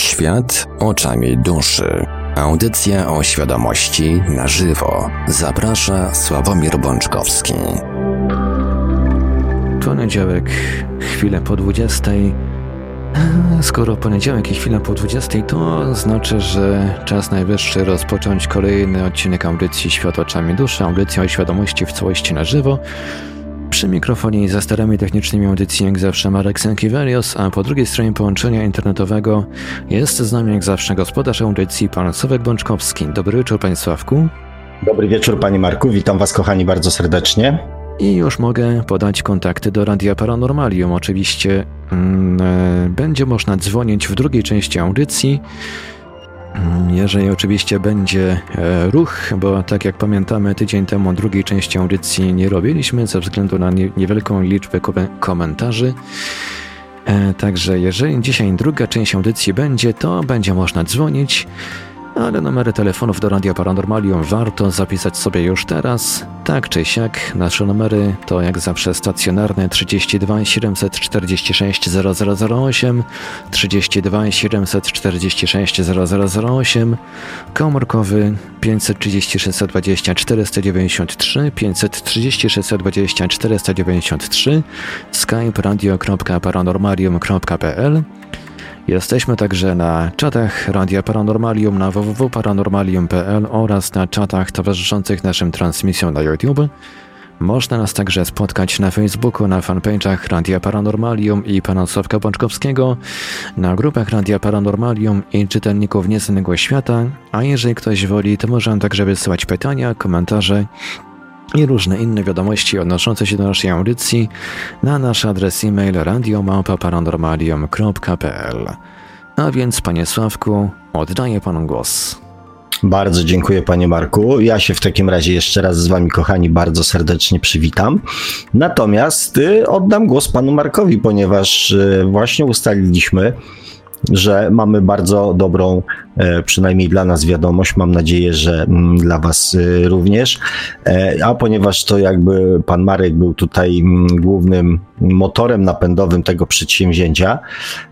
Świat oczami duszy. Audycja o świadomości na żywo. Zaprasza Sławomir Bączkowski. Poniedziałek, chwilę po 20. Skoro poniedziałek i chwila po 20, to znaczy, że czas najwyższy rozpocząć kolejny odcinek audycji Świat oczami duszy, audycja o świadomości w całości na żywo. Przy mikrofonie i za starami technicznymi audycji jak zawsze Marek Sankiewelios, a po drugiej stronie połączenia internetowego jest z nami jak zawsze gospodarz audycji pan Sławek Bączkowski. Dobry wieczór panie Sławku. Dobry wieczór panie Marku, witam was kochani bardzo serdecznie. I już mogę podać kontakty do Radia Paranormalium. Oczywiście mm, e, będzie można dzwonić w drugiej części audycji. Jeżeli oczywiście będzie e, ruch, bo tak jak pamiętamy, tydzień temu drugiej części audycji nie robiliśmy ze względu na nie, niewielką liczbę ko- komentarzy. E, Także jeżeli dzisiaj druga część audycji będzie, to będzie można dzwonić, ale numery telefonów do Radia Paranormalium warto zapisać sobie już teraz. Tak czy siak, nasze numery to jak zawsze stacjonarne 32 746 0008, 32 746 0008, komórkowy 530 620 493, 530 620 493, skype radio.paranormalium.pl Jesteśmy także na czatach Radia Paranormalium na www.paranormalium.pl oraz na czatach towarzyszących naszym transmisjom na YouTube. Można nas także spotkać na Facebooku, na fanpage'ach Radia Paranormalium i pana Sławka Bączkowskiego, na grupach Radia Paranormalium i czytelników Nieznanego Świata, a jeżeli ktoś woli, to może także wysyłać pytania, komentarze i różne inne wiadomości odnoszące się do naszej audycji na nasz adres e-mail radiomałpa-paranormalium.pl. A więc, panie Sławku, oddaję panu głos. Bardzo dziękuję panie Marku. Ja się w takim razie jeszcze raz z wami kochani bardzo serdecznie przywitam. Natomiast y, oddam głos panu Markowi, ponieważ y, właśnie ustaliliśmy, że mamy bardzo dobrą, e, przynajmniej dla nas wiadomość, mam nadzieję, że mm, dla Was y, również. E, A ponieważ to jakby pan Marek był tutaj mm, głównym motorem napędowym tego przedsięwzięcia,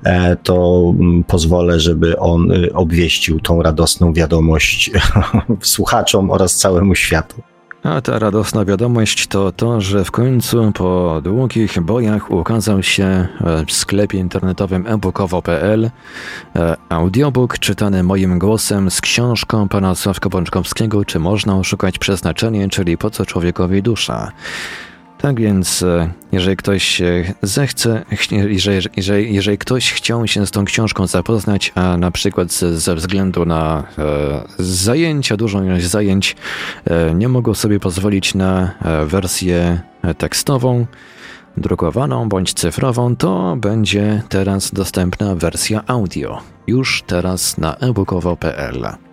e, to mm, pozwolę, żeby on obwieścił tą radosną wiadomość słuchaczom oraz całemu światu. A ta radosna wiadomość to to, że w końcu po długich bojach ukazał się e, w sklepie internetowym ebookowo.pl e, audiobook czytany moim głosem z książką pana Sławka Bączkowskiego Czy można oszukać przeznaczenie, czyli po co człowiekowi dusza. Tak więc, e, jeżeli ktoś e, zechce, jeżeli, jeżeli, jeżeli ktoś chciał się z tą książką zapoznać, a na przykład ze, względu na e, zajęcia, dużą ilość zajęć, e, nie mogą sobie pozwolić na e, wersję tekstową, drukowaną bądź cyfrową, to będzie teraz dostępna wersja audio. Już teraz na ebookowo.pl.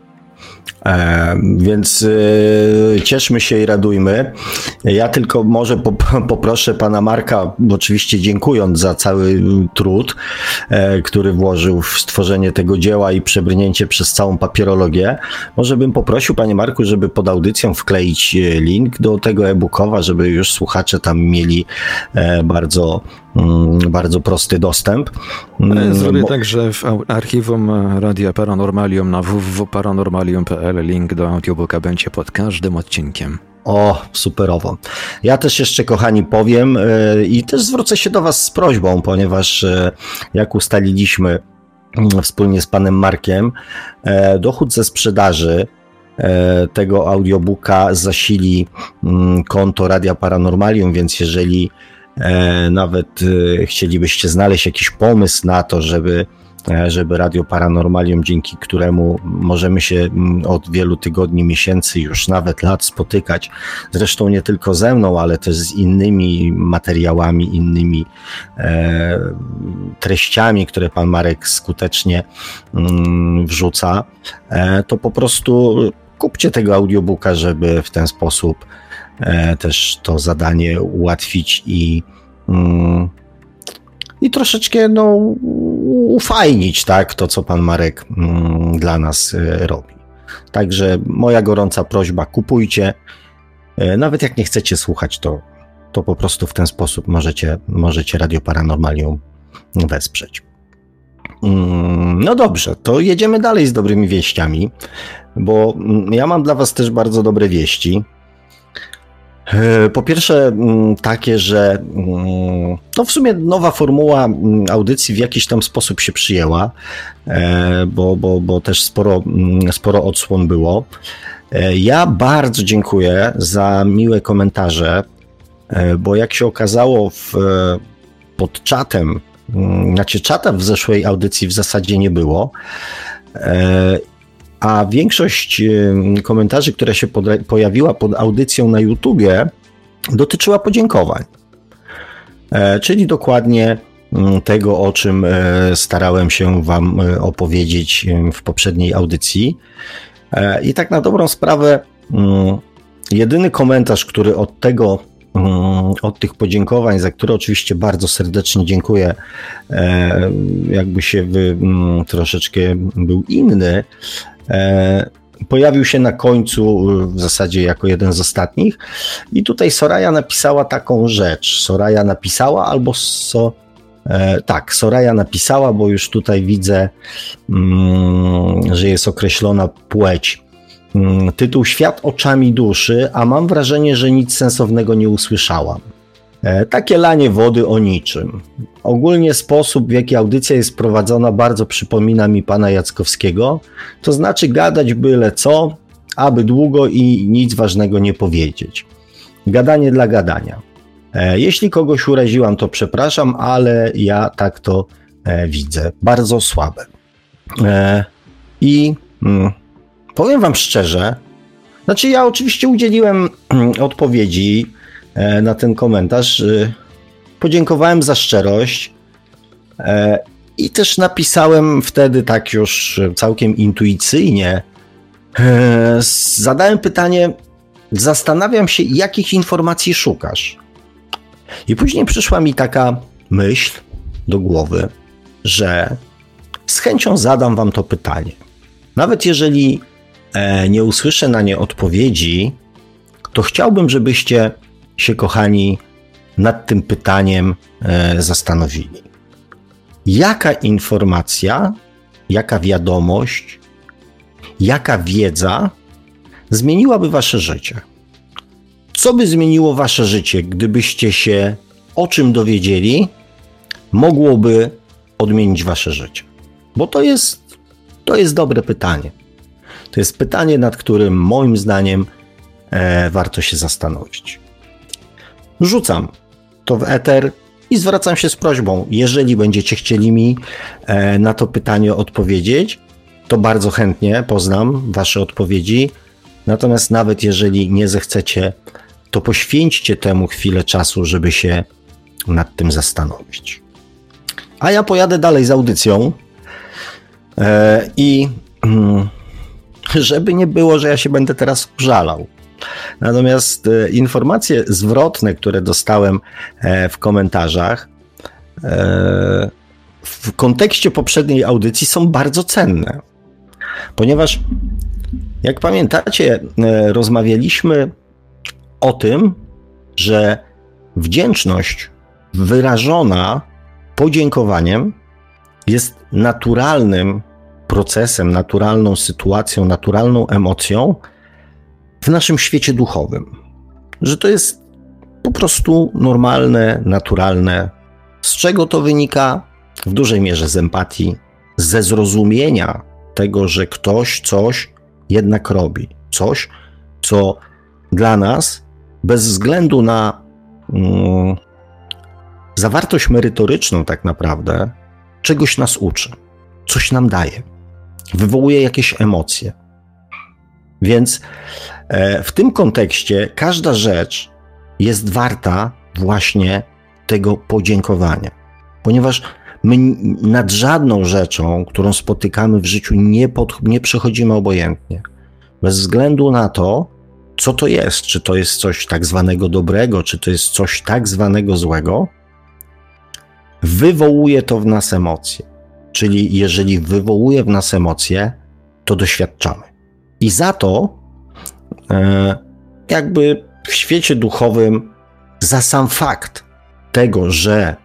E, więc e, cieszmy się i radujmy. Ja tylko może pop- poproszę pana Marka, oczywiście dziękując za cały trud, e, który włożył w stworzenie tego dzieła i przebrnięcie przez całą papierologię. Może bym poprosił panie Marku, żeby pod audycją wkleić link do tego e-bookowa, żeby już słuchacze tam mieli bardzo bardzo prosty dostęp. Mm, Zrobię bo- tak, że w archiwum Radia Paranormalium na www.paranormalium.pl link do audiobooka będzie pod każdym odcinkiem. O, superowo. Ja też jeszcze, kochani, powiem yy, i też zwrócę się do Was z prośbą, ponieważ yy, jak ustaliliśmy yy, wspólnie z panem Markiem, yy, dochód ze sprzedaży tego audiobooka zasili mm, konto Radia Paranormalium, więc jeżeli e, nawet e, chcielibyście znaleźć jakiś pomysł na to, żeby e, żeby Radio Paranormalium, dzięki któremu możemy się mm, od wielu tygodni, miesięcy, już nawet lat spotykać. Zresztą nie tylko ze mną, ale też z innymi materiałami, innymi e, treściami, które pan Marek skutecznie mm, wrzuca. E, to po prostu kupcie tego audiobooka, żeby w ten sposób e, też to zadanie ułatwić i, mm, i troszeczkę no, ufajnić tak, to, co pan Marek mm, dla nas e, robi. Także moja gorąca prośba, kupujcie. E, Nawet jak nie chcecie słuchać, to, to po prostu w ten sposób możecie, możecie Radio Paranormalium wesprzeć. Mm, No dobrze, to jedziemy dalej z dobrymi wieściami, bo ja mam dla Was też bardzo dobre wieści. E, po pierwsze, mm, takie, że mm, no w sumie nowa formuła audycji w jakiś tam sposób się przyjęła, e, bo, bo, bo też sporo, sporo odsłon było. E, ja bardzo dziękuję za miłe komentarze, bo jak się okazało w, pod czatem, znaczy czata w zeszłej audycji w zasadzie nie było, a większość komentarzy, która się pojawiła pod audycją na YouTubie, dotyczyła podziękowań. E, czyli dokładnie mm, tego, o czym e, starałem się Wam e, opowiedzieć w poprzedniej audycji. I tak na dobrą sprawę, mm, jedyny komentarz, który od tego, mm, od tych podziękowań, za które oczywiście bardzo serdecznie dziękuję, jakby się troszeczkę był inny, pojawił się na końcu, w zasadzie jako jeden z ostatnich. I tutaj Soraya napisała taką rzecz. Soraya napisała albo so, e, tak, Soraya napisała, bo już tutaj widzę, mm, że jest określona płeć. Mm, tytuł Świat oczami duszy, a mam wrażenie, że nic sensownego nie usłyszałam. E, takie lanie wody o niczym. Ogólnie sposób, w jaki audycja jest prowadzona, bardzo przypomina mi pana Jackowskiego. To znaczy gadać byle co, aby długo i nic ważnego nie powiedzieć. Gadanie dla gadania. E, jeśli kogoś uraziłam, to przepraszam, ale ja tak to e, widzę. Bardzo słabe. I mm, powiem wam szczerze, znaczy ja oczywiście udzieliłem mm, odpowiedzi na ten komentarz. E, podziękowałem za szczerość e, i też napisałem wtedy tak już całkiem intuicyjnie. Zadałem pytanie, zastanawiam się, jakich informacji szukasz. I później przyszła mi taka myśl do głowy, że z chęcią zadam wam to pytanie. Nawet jeżeli nie usłyszę na nie odpowiedzi, to chciałbym, żebyście się, kochani, nad tym pytaniem e, zastanowili. Jaka informacja, jaka wiadomość, jaka wiedza zmieniłaby wasze życie? Co by zmieniło wasze życie, gdybyście się o czym dowiedzieli, mogłoby odmienić wasze życie? Bo to jest, to jest dobre pytanie. To jest pytanie, nad którym moim zdaniem e, warto się zastanowić. Rzucam to w eter i zwracam się z prośbą. Jeżeli będziecie chcieli mi e, na to pytanie odpowiedzieć, to bardzo chętnie poznam Wasze odpowiedzi. Natomiast nawet jeżeli nie zechcecie, to poświęćcie temu chwilę czasu, żeby się nad tym zastanowić. A ja pojadę dalej z audycją e, i mm, żeby nie było, że ja się będę teraz żalał. Natomiast e, informacje zwrotne, które dostałem e, w komentarzach, e, w kontekście poprzedniej audycji są bardzo cenne. Ponieważ, jak pamiętacie, rozmawialiśmy o tym, że wdzięczność wyrażona podziękowaniem jest naturalnym procesem, naturalną sytuacją, naturalną emocją, w naszym świecie duchowym. Że to jest po prostu normalne, naturalne. Z czego to wynika? W dużej mierze z empatii, ze zrozumienia tego, że ktoś coś jednak robi. Coś, co dla nas, bez względu na mm, zawartość merytoryczną, tak naprawdę, czegoś nas uczy, coś nam daje, wywołuje jakieś emocje. Więc w tym kontekście każda rzecz jest warta właśnie tego podziękowania, ponieważ my nad żadną rzeczą, którą spotykamy w życiu, nie, pod, nie przechodzimy obojętnie. Bez względu na to, co to jest, czy to jest coś tak zwanego dobrego, czy to jest coś tak zwanego złego, wywołuje to w nas emocje. Czyli jeżeli wywołuje w nas emocje, to doświadczamy. I za to, e, jakby w świecie duchowym, za sam fakt tego, że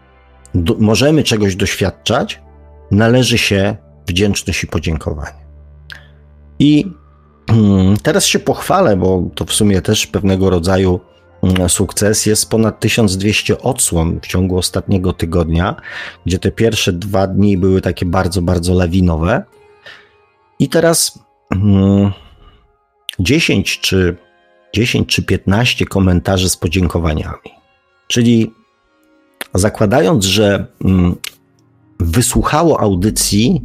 do, możemy czegoś doświadczać, należy się wdzięczność i podziękowanie. I mm, teraz się pochwalę, bo to w sumie też pewnego rodzaju mm, sukces. Jest ponad 1200 odsłon w ciągu ostatniego tygodnia, gdzie te pierwsze dwa dni były takie bardzo, bardzo lawinowe. I teraz 10 mm, czy 10 czy 15 komentarzy z podziękowaniami. Czyli zakładając, że wysłuchało audycji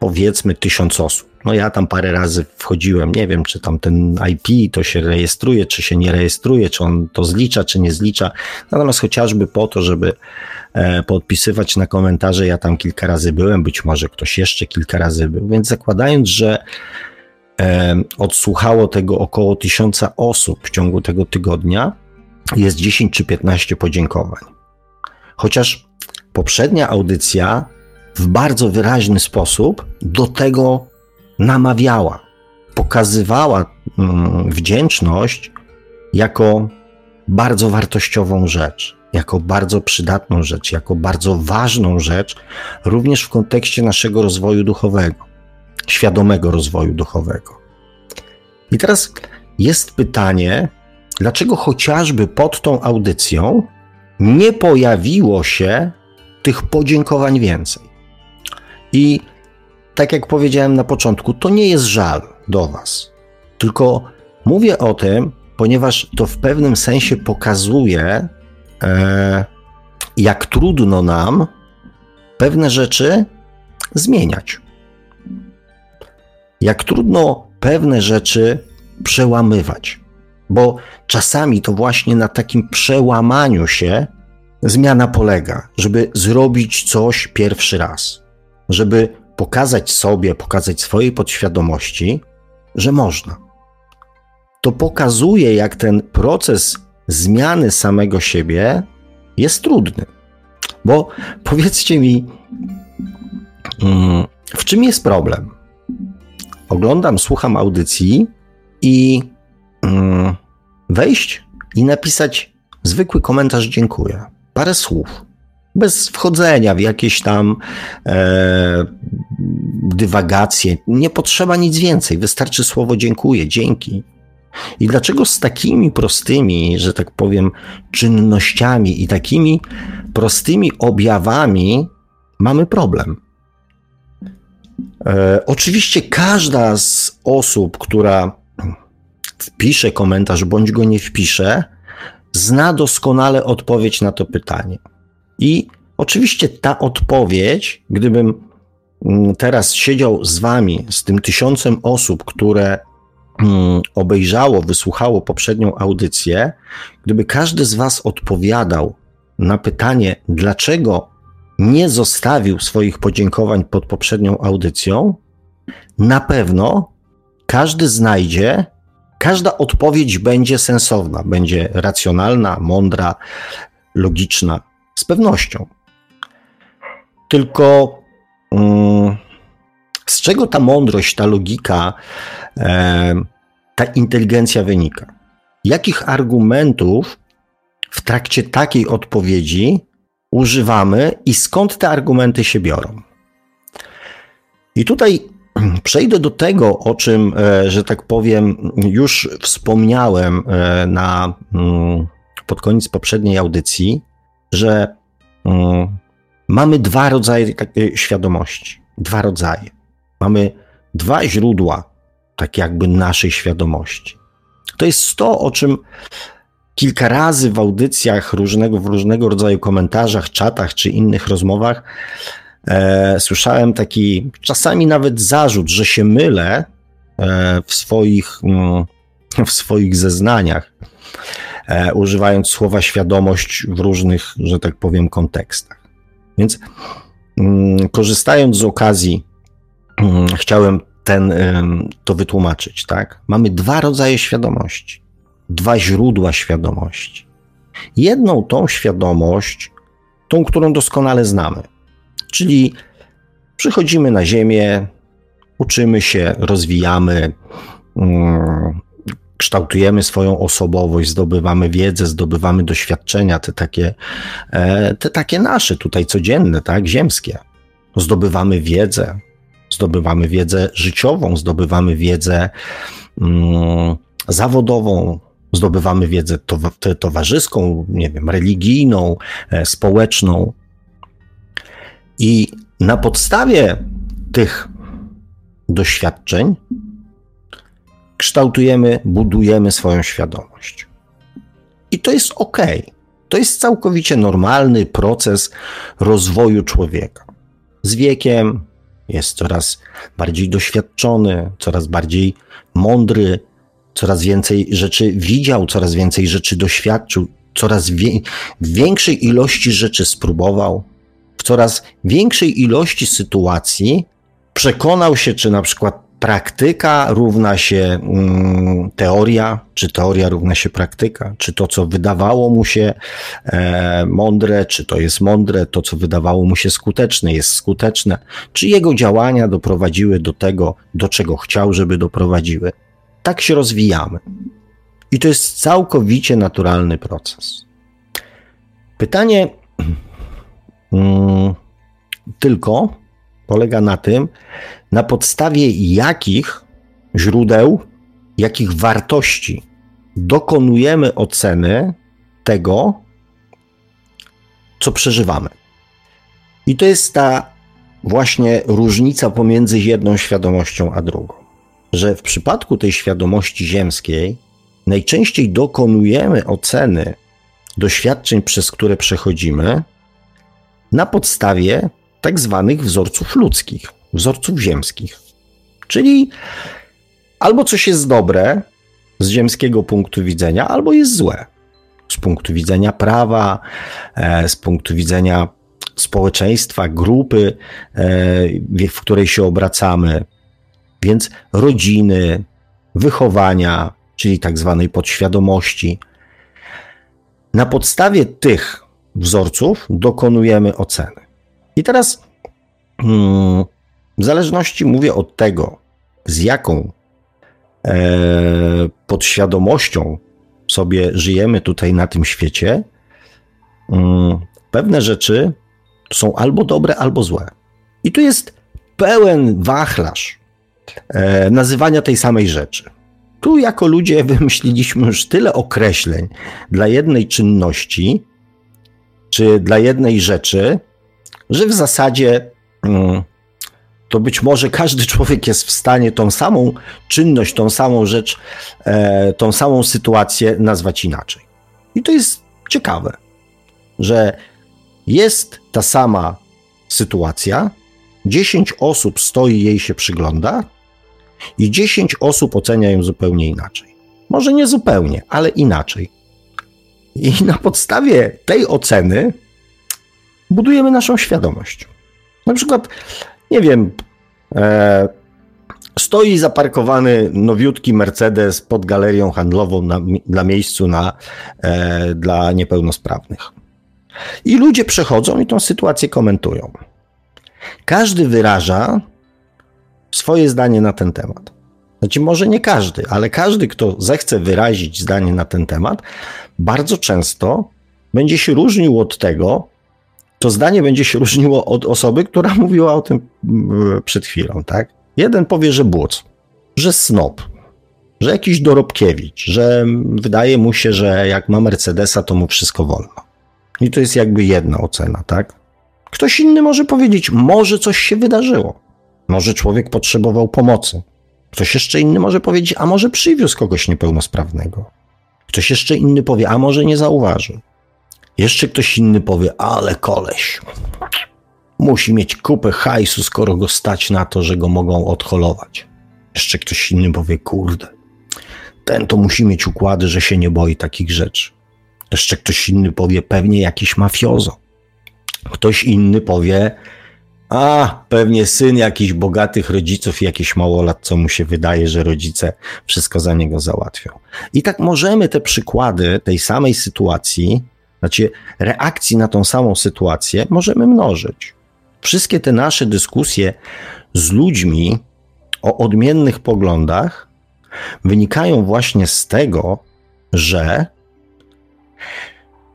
powiedzmy tysiąc osób. No ja tam parę razy wchodziłem, nie wiem, czy tam ten IP to się rejestruje, czy się nie rejestruje, czy on to zlicza, czy nie zlicza. Natomiast chociażby po to, żeby e, podpisywać na komentarze, ja tam kilka razy byłem, być może ktoś jeszcze kilka razy był, więc zakładając, że odsłuchało tego około tysiąca osób w ciągu tego tygodnia, jest 10 czy 15 podziękowań. Chociaż poprzednia audycja w bardzo wyraźny sposób do tego namawiała, pokazywała mm, wdzięczność jako bardzo wartościową rzecz, jako bardzo przydatną rzecz, jako bardzo ważną rzecz, również w kontekście naszego rozwoju duchowego, świadomego rozwoju duchowego. I teraz jest pytanie, dlaczego chociażby pod tą audycją nie pojawiło się tych podziękowań więcej? I tak jak powiedziałem na początku, to nie jest żal do Was, tylko mówię o tym, ponieważ to w pewnym sensie pokazuje, e, jak trudno nam pewne rzeczy zmieniać. Jak trudno pewne rzeczy przełamywać, bo czasami to właśnie na takim przełamaniu się zmiana polega, żeby zrobić coś pierwszy raz żeby pokazać sobie, pokazać swojej podświadomości, że można. To pokazuje, jak ten proces zmiany samego siebie jest trudny. Bo powiedzcie mi, mm, w czym jest problem? Oglądam, słucham audycji i mm, wejść i napisać zwykły komentarz dziękuję. Parę słów bez wchodzenia w jakieś tam e, dywagacje. Nie potrzeba nic więcej, wystarczy słowo dziękuję, dzięki. I dlaczego z takimi prostymi, że tak powiem, czynnościami i takimi prostymi objawami mamy problem? E, oczywiście każda z osób, która wpisze komentarz bądź go nie wpisze, zna doskonale odpowiedź na to pytanie. I oczywiście ta odpowiedź, gdybym mm, teraz siedział z wami, z tym tysiącem osób, które mm, obejrzało, wysłuchało poprzednią audycję, gdyby każdy z was odpowiadał na pytanie, dlaczego nie zostawił swoich podziękowań pod poprzednią audycją, na pewno każdy znajdzie, każda odpowiedź będzie sensowna, będzie racjonalna, mądra, logiczna. Z pewnością. Tylko um, z czego ta mądrość, ta logika, e, ta inteligencja wynika? Jakich argumentów w trakcie takiej odpowiedzi używamy i skąd te argumenty się biorą? I tutaj przejdę do tego, o czym, e, że tak powiem, już wspomniałem e, na, mm, pod koniec poprzedniej audycji, że um, mamy dwa rodzaje takiej świadomości. Dwa rodzaje. Mamy dwa źródła, tak jakby naszej świadomości. To jest to, o czym kilka razy w audycjach, różnego, w różnego rodzaju komentarzach, czatach czy innych rozmowach e, słyszałem taki czasami nawet zarzut, że się mylę e, w, swoich, mm, w swoich zeznaniach. E, używając słowa świadomość w różnych, że tak powiem, kontekstach. Więc mm, korzystając z okazji, mm, chciałem ten, to wytłumaczyć, tak? Mamy dwa rodzaje świadomości, dwa źródła świadomości. Jedną tą świadomość, tą, którą doskonale znamy, czyli przychodzimy na Ziemię, uczymy się, rozwijamy, mm, kształtujemy swoją osobowość, zdobywamy wiedzę, zdobywamy doświadczenia, te takie, e, te takie nasze tutaj codzienne, tak, ziemskie. zdobywamy wiedzę, zdobywamy wiedzę życiową, zdobywamy wiedzę mm, zawodową, zdobywamy wiedzę to, towarzyską, nie wiem, religijną, e, społeczną. I na podstawie tych doświadczeń kształtujemy, budujemy swoją świadomość. I to jest ok. To jest całkowicie normalny proces rozwoju człowieka. Z wiekiem jest coraz bardziej doświadczony, coraz bardziej mądry, coraz więcej rzeczy widział, coraz więcej rzeczy doświadczył, coraz wie, większej ilości rzeczy spróbował, w coraz większej ilości sytuacji przekonał się, czy na przykład praktyka równa się mm, teoria, czy teoria równa się praktyka, czy to, co wydawało mu się e, mądre, czy to jest mądre, to, co wydawało mu się skuteczne, jest skuteczne, czy jego działania doprowadziły do tego, do czego chciał, żeby doprowadziły. Tak się rozwijamy. I to jest całkowicie naturalny proces. Pytanie mm, tylko polega na tym, na podstawie jakich źródeł, jakich wartości dokonujemy oceny tego, co przeżywamy. I to jest ta właśnie różnica pomiędzy jedną świadomością a drugą. Że w przypadku tej świadomości ziemskiej najczęściej dokonujemy oceny doświadczeń, przez które przechodzimy, na podstawie tak zwanych wzorców ludzkich, wzorców ziemskich. Czyli albo coś jest dobre z ziemskiego punktu widzenia, albo jest złe z punktu widzenia prawa, e, z punktu widzenia społeczeństwa, grupy, e, w której się obracamy. Więc rodziny, wychowania, czyli tak zwanej podświadomości. Na podstawie tych wzorców dokonujemy oceny. I teraz hmm, w zależności, mówię, od tego, z jaką e, podświadomością sobie żyjemy tutaj na tym świecie, hmm, pewne rzeczy są albo dobre, albo złe. I tu jest pełen wachlarz nazywania tej samej rzeczy. Tu jako ludzie wymyśliliśmy już tyle określeń dla jednej czynności, czy dla jednej rzeczy, że w zasadzie mm, to być może każdy człowiek jest w stanie tą samą czynność, tą samą rzecz, e, tą samą sytuację nazwać inaczej. I to jest ciekawe, że jest ta sama sytuacja, 10 osób stoi jej się przygląda i 10 osób ocenia ją zupełnie inaczej. Może nie zupełnie, ale inaczej. I na podstawie tej oceny budujemy naszą świadomość. Na przykład, nie wiem, e, stoi zaparkowany nowiutki Mercedes pod galerią handlową na, dla miejscu na, e, dla niepełnosprawnych. I ludzie przechodzą i tą sytuację komentują. Każdy wyraża swoje zdanie na ten temat. Znaczy, może nie każdy, ale każdy, kto zechce wyrazić zdanie na ten temat, bardzo często będzie się różnił od tego, to zdanie będzie się różniło od osoby, która mówiła o tym mm, przed chwilą, tak? Jeden powie, że błoc, że snop, że jakiś dorobkiewicz, że wydaje mu się, że jak ma Mercedesa, to mu wszystko wolno. I to jest jakby jedna ocena, tak? Ktoś inny może powiedzieć, może coś się wydarzyło. Może człowiek potrzebował pomocy. Ktoś jeszcze inny może powiedzieć, a może przywiózł kogoś niepełnosprawnego. Ktoś jeszcze inny powie, a może nie zauważył. Jeszcze ktoś inny powie, ale koleś musi mieć kupę hajsu, skoro go stać na to, że go mogą odholować. Jeszcze ktoś inny powie, kurde, ten to musi mieć układy, że się nie boi takich rzeczy. Jeszcze ktoś inny powie, pewnie jakiś mafiozo. Ktoś inny powie, a pewnie syn jakichś bogatych rodziców jakiś małolat, co mu się wydaje, że rodzice wszystko za niego załatwią. I tak możemy te przykłady tej samej sytuacji znaczy reakcji na tą samą sytuację możemy mnożyć. Wszystkie te nasze dyskusje z ludźmi o odmiennych poglądach wynikają właśnie z tego, że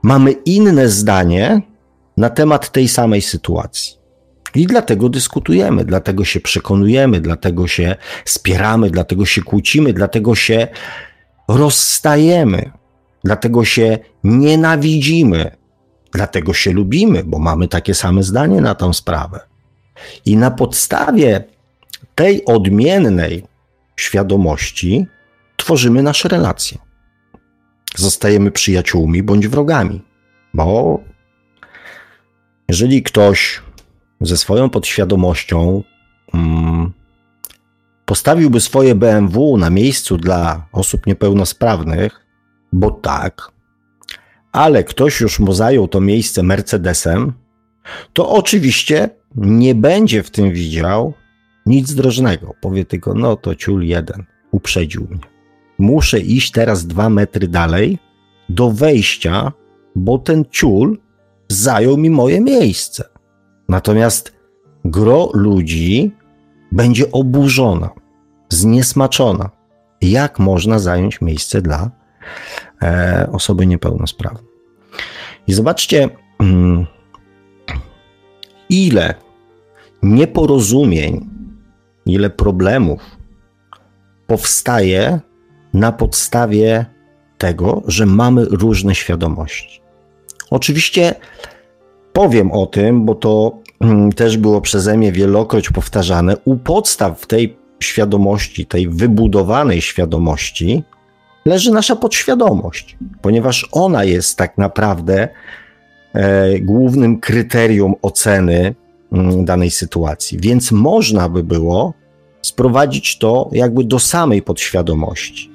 mamy inne zdanie na temat tej samej sytuacji. I dlatego dyskutujemy, dlatego się przekonujemy, dlatego się spieramy, dlatego się kłócimy, dlatego się rozstajemy, dlatego się nienawidzimy, dlatego się lubimy, bo mamy takie same zdanie na tą sprawę. I na podstawie tej odmiennej świadomości tworzymy nasze relacje. Zostajemy przyjaciółmi bądź wrogami, bo jeżeli ktoś ze swoją podświadomością mm, postawiłby swoje BMW na miejscu dla osób niepełnosprawnych, bo tak, ale ktoś już mu zajął to miejsce Mercedesem, to oczywiście nie będzie w tym widział nic drożnego. Powie tylko, no to ciul jeden, uprzedził mnie. Muszę iść teraz dwa metry dalej do wejścia, bo ten ciul zajął mi moje miejsce. Natomiast gro ludzi będzie oburzona, zniesmaczona. Jak można zająć miejsce dla e, osoby niepełnosprawnej? I zobaczcie, mm, ile nieporozumień, ile problemów powstaje na podstawie tego, że mamy różne świadomości. Oczywiście powiem o tym, bo to mm, też było przeze mnie wielokroć powtarzane. U podstaw tej świadomości, tej wybudowanej świadomości, leży nasza podświadomość, ponieważ ona jest tak naprawdę e, głównym kryterium oceny mm, danej sytuacji. Więc można by było sprowadzić to jakby do samej podświadomości.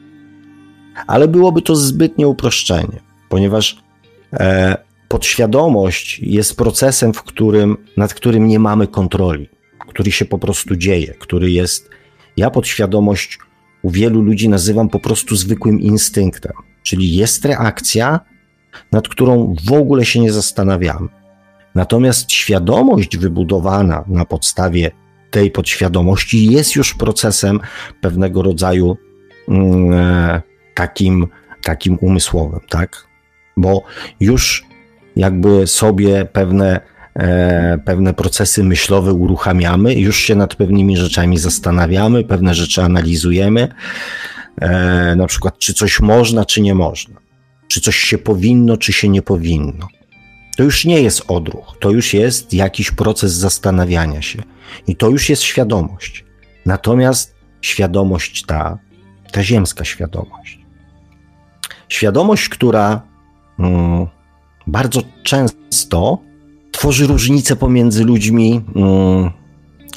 Ale byłoby to zbytnie uproszczenie, ponieważ e, podświadomość jest procesem, w którym, nad którym nie mamy kontroli, który się po prostu dzieje, który jest. Ja podświadomość u wielu ludzi nazywam po prostu zwykłym instynktem, czyli jest reakcja, nad którą w ogóle się nie zastanawiamy. Natomiast świadomość wybudowana na podstawie tej podświadomości jest już procesem pewnego rodzaju mm, e, takim, takim umysłowym, tak? Bo już jakby sobie pewne, e, pewne procesy myślowe uruchamiamy, już się nad pewnymi rzeczami zastanawiamy, pewne rzeczy analizujemy, e, na przykład czy coś można, czy nie można, czy coś się powinno, czy się nie powinno. To już nie jest odruch, to już jest jakiś proces zastanawiania się i to już jest świadomość. Natomiast świadomość ta, ta ziemska świadomość, świadomość, która mm, bardzo często tworzy różnice pomiędzy ludźmi, mm,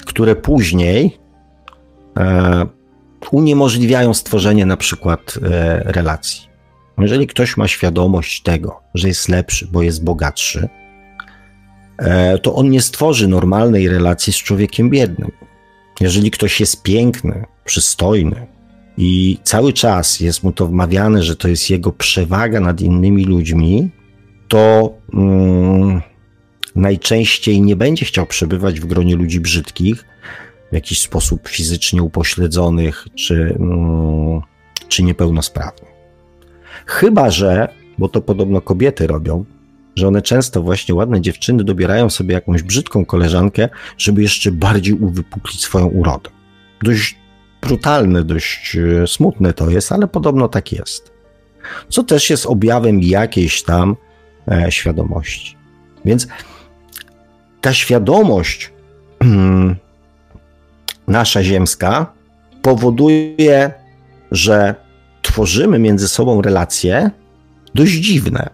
które później e, uniemożliwiają stworzenie na przykład e, relacji. Jeżeli ktoś ma świadomość tego, że jest lepszy, bo jest bogatszy, e, to on nie stworzy normalnej relacji z człowiekiem biednym. Jeżeli ktoś jest piękny, przystojny i cały czas jest mu to wmawiane, że to jest jego przewaga nad innymi ludźmi, to mm, najczęściej nie będzie chciał przebywać w gronie ludzi brzydkich, w jakiś sposób fizycznie upośledzonych czy, mm, czy niepełnosprawnych. Chyba, że, bo to podobno kobiety robią, że one często właśnie ładne dziewczyny dobierają sobie jakąś brzydką koleżankę, żeby jeszcze bardziej uwypuklić swoją urodę. Dość brutalne, dość e, smutne to jest, ale podobno tak jest. Co też jest objawem jakiejś tam świadomości. Więc ta świadomość hmm, nasza ziemska powoduje, że tworzymy między sobą relacje dość dziwne,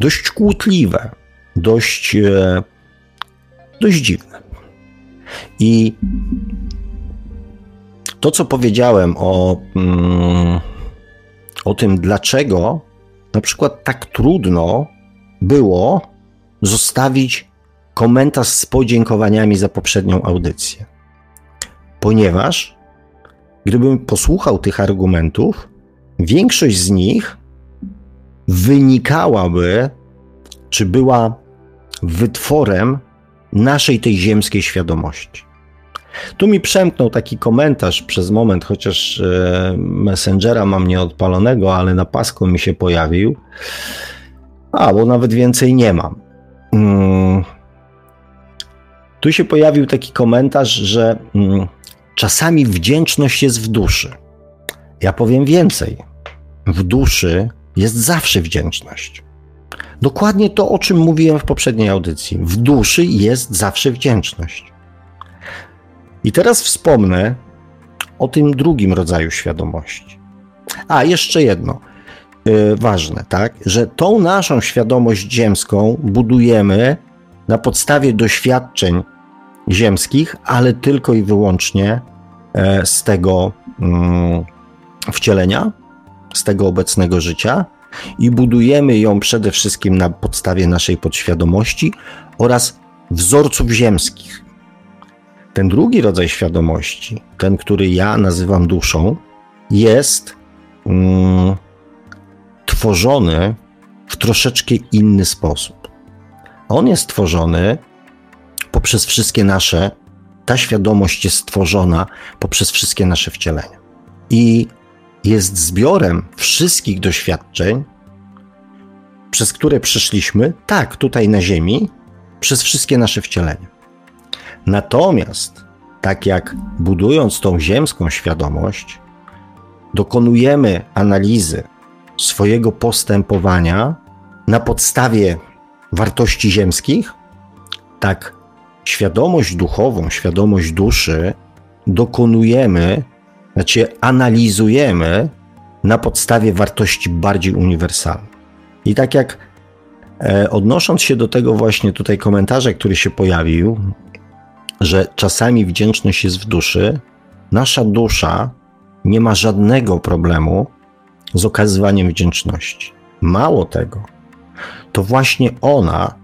dość kłótliwe, dość, e, dość dziwne. I to, co powiedziałem o, mm, o tym, dlaczego na przykład tak trudno było zostawić komentarz z podziękowaniami za poprzednią audycję. Ponieważ gdybym posłuchał tych argumentów, większość z nich wynikałaby, czy była wytworem naszej tej ziemskiej świadomości. Tu mi przemknął taki komentarz przez moment, chociaż e, Messengera mam nieodpalonego, ale na pasku mi się pojawił. A, bo nawet więcej nie mam. Mm. Tu się pojawił taki komentarz, że mm, czasami wdzięczność jest w duszy. Ja powiem więcej. W duszy jest zawsze wdzięczność. Dokładnie to, o czym mówiłem w poprzedniej audycji. W duszy jest zawsze wdzięczność. I teraz wspomnę o tym drugim rodzaju świadomości. A, jeszcze jedno yy, ważne, tak, że tą naszą świadomość ziemską budujemy na podstawie doświadczeń ziemskich, ale tylko i wyłącznie e, z tego mm, wcielenia, z tego obecnego życia i budujemy ją przede wszystkim na podstawie naszej podświadomości oraz wzorców ziemskich. Ten drugi rodzaj świadomości, ten, który ja nazywam duszą, jest mm, tworzony w troszeczkę inny sposób. On jest tworzony poprzez wszystkie nasze, ta świadomość jest stworzona poprzez wszystkie nasze wcielenia. I jest zbiorem wszystkich doświadczeń, przez które przeszliśmy, tak, tutaj na Ziemi, przez wszystkie nasze wcielenia. Natomiast, tak jak budując tą ziemską świadomość, dokonujemy analizy swojego postępowania na podstawie wartości ziemskich, tak świadomość duchową, świadomość duszy dokonujemy, znaczy analizujemy na podstawie wartości bardziej uniwersalnych. I tak jak e, odnosząc się do tego właśnie tutaj komentarza, który się pojawił, że czasami wdzięczność jest w duszy, nasza dusza nie ma żadnego problemu z okazywaniem wdzięczności. Mało tego, to właśnie ona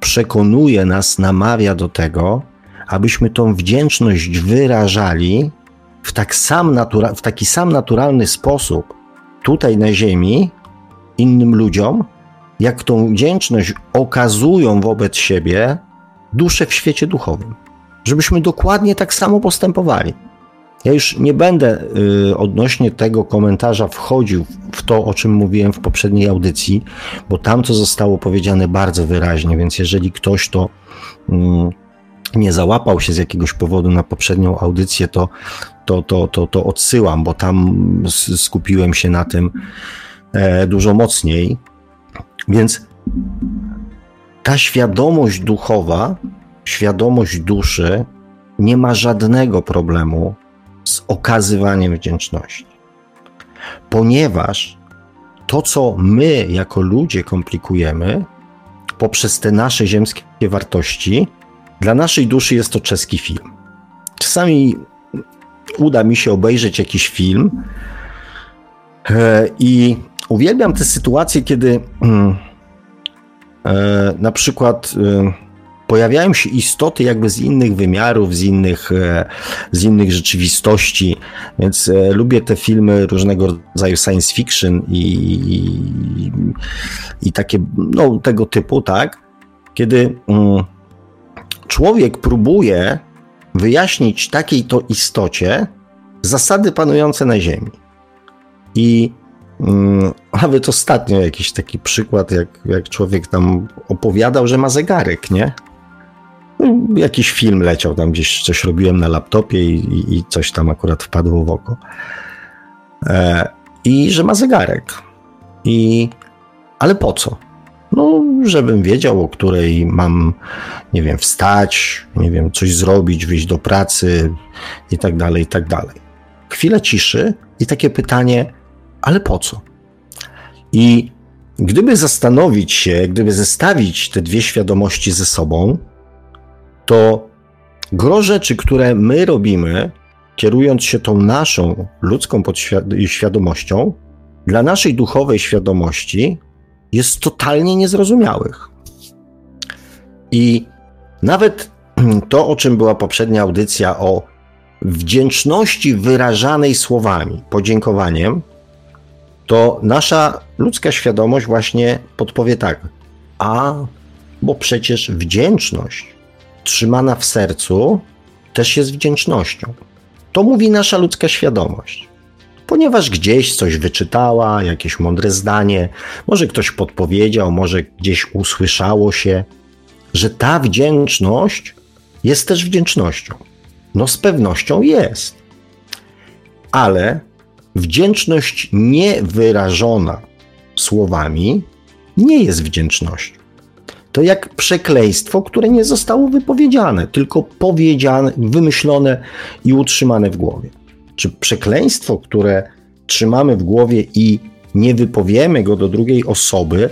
przekonuje nas, namawia do tego, abyśmy tą wdzięczność wyrażali w, tak sam natura- w taki sam naturalny sposób tutaj na Ziemi innym ludziom, jak tą wdzięczność okazują wobec siebie dusze w świecie duchowym. Żebyśmy dokładnie tak samo postępowali. Ja już nie będę y, odnośnie tego komentarza wchodził w to, o czym mówiłem w poprzedniej audycji, bo tam to zostało powiedziane bardzo wyraźnie, więc jeżeli ktoś to y, nie załapał się z jakiegoś powodu na poprzednią audycję, to, to, to, to, to odsyłam, bo tam skupiłem się na tym e, dużo mocniej. Więc ta świadomość duchowa, świadomość duszy nie ma żadnego problemu z okazywaniem wdzięczności. Ponieważ to, co my jako ludzie komplikujemy poprzez te nasze ziemskie wartości, dla naszej duszy jest to czeski film. Czasami uda mi się obejrzeć jakiś film e, i uwielbiam te sytuacje, kiedy mm, e, na przykład e, pojawiają się istoty jakby z innych wymiarów, z innych, e, z innych rzeczywistości, więc e, lubię te filmy różnego rodzaju science fiction i, i, i takie, no, tego typu, tak? Kiedy mm, człowiek próbuje wyjaśnić takiej to istocie zasady panujące na Ziemi. I mm, nawet ostatnio jakiś taki przykład, jak, jak człowiek tam opowiadał, że ma zegarek, nie? Jakiś film leciał tam gdzieś, coś robiłem na laptopie i, i coś tam akurat wpadło w oko. E, I że ma zegarek. I ale po co? No, żebym wiedział, o której mam, nie wiem, wstać, nie wiem, coś zrobić, wyjść do pracy i tak dalej, i tak dalej. Chwila ciszy i takie pytanie, ale po co? I gdyby zastanowić się, gdyby zestawić te dwie świadomości ze sobą, to gro rzeczy, które my robimy, kierując się tą naszą ludzką świadomością, dla naszej duchowej świadomości jest totalnie niezrozumiałych. I nawet to, o czym była poprzednia audycja, o wdzięczności wyrażanej słowami, podziękowaniem, to nasza ludzka świadomość właśnie podpowie tak: A, bo przecież wdzięczność trzymana w sercu też jest wdzięcznością. To mówi nasza ludzka świadomość. Ponieważ gdzieś coś wyczytała, jakieś mądre zdanie, może ktoś podpowiedział, może gdzieś usłyszało się, że ta wdzięczność jest też wdzięcznością. No z pewnością jest. Ale wdzięczność niewyrażona słowami nie jest wdzięcznością. To jak przekleństwo, które nie zostało wypowiedziane, tylko powiedziane, wymyślone i utrzymane w głowie. Czy przekleństwo, które trzymamy w głowie i nie wypowiemy go do drugiej osoby,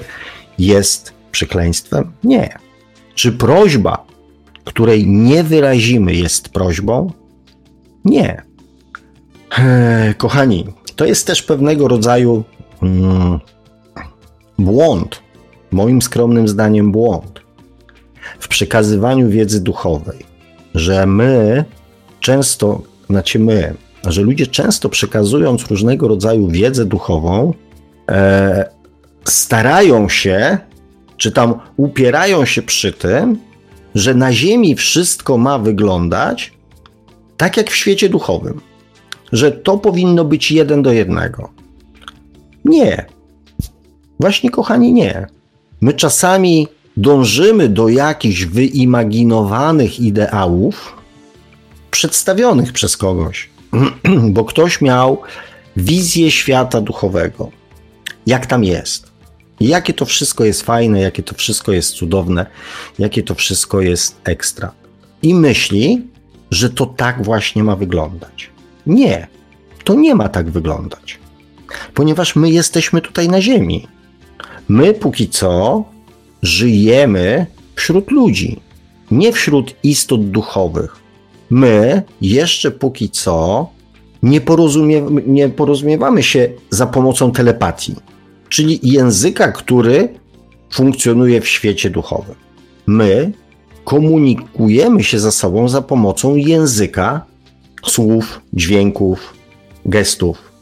jest przekleństwem? Nie. Czy prośba, której nie wyrazimy, jest prośbą? Nie. Eee, kochani, to jest też pewnego rodzaju mm, błąd, moim skromnym zdaniem błąd w przekazywaniu wiedzy duchowej, że my często, znaczy my, że ludzie często przekazując różnego rodzaju wiedzę duchową, e, starają się, czy tam upierają się przy tym, że na Ziemi wszystko ma wyglądać tak jak w świecie duchowym, że to powinno być jeden do jednego. Nie. Właśnie, kochani, nie. My czasami dążymy do jakichś wyimaginowanych ideałów przedstawionych przez kogoś, bo ktoś miał wizję świata duchowego. Jak tam jest? Jakie to wszystko jest fajne, jakie to wszystko jest cudowne, jakie to wszystko jest ekstra. I myśli, że to tak właśnie ma wyglądać. Nie, to nie ma tak wyglądać, ponieważ my jesteśmy tutaj na Ziemi. My póki co żyjemy wśród ludzi, nie wśród istot duchowych. My jeszcze póki co nie, porozumie, nie porozumiewamy się za pomocą telepatii, czyli języka, który funkcjonuje w świecie duchowym. My komunikujemy się ze sobą za pomocą języka słów, dźwięków, gestów.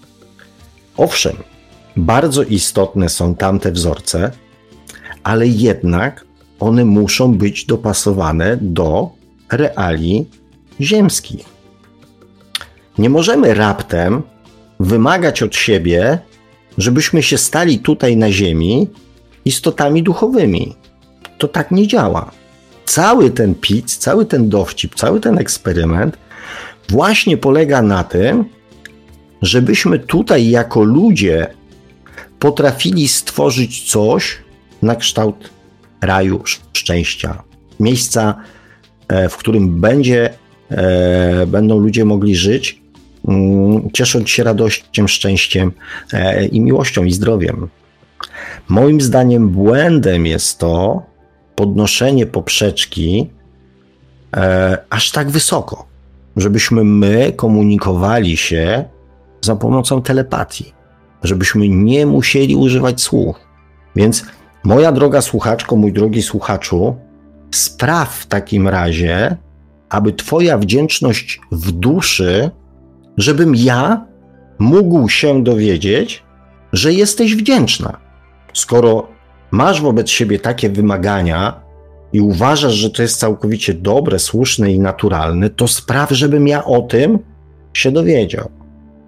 Owszem, bardzo istotne są tamte wzorce, ale jednak one muszą być dopasowane do realiii ziemskich. Nie możemy raptem wymagać od siebie, żebyśmy się stali tutaj na Ziemi istotami duchowymi. To tak nie działa. Cały ten pic, cały ten dowcip, cały ten eksperyment właśnie polega na tym, żebyśmy tutaj jako ludzie potrafili stworzyć coś na kształt raju, szczęścia, miejsca, e, w którym będzie, e, będą ludzie mogli żyć, mm, ciesząc się radością, szczęściem e, i miłością i zdrowiem. Moim zdaniem błędem jest to podnoszenie poprzeczki aż tak wysoko, żebyśmy my komunikowali się za pomocą telepatii, żebyśmy nie musieli używać słów. Więc moja droga słuchaczko, mój drogi słuchaczu, spraw w takim razie, aby Twoja wdzięczność w duszy, żebym ja mógł się dowiedzieć, że jesteś wdzięczna. Skoro masz wobec siebie takie wymagania i uważasz, że to jest całkowicie dobre, słuszne i naturalne, to spraw, żebym ja o tym się dowiedział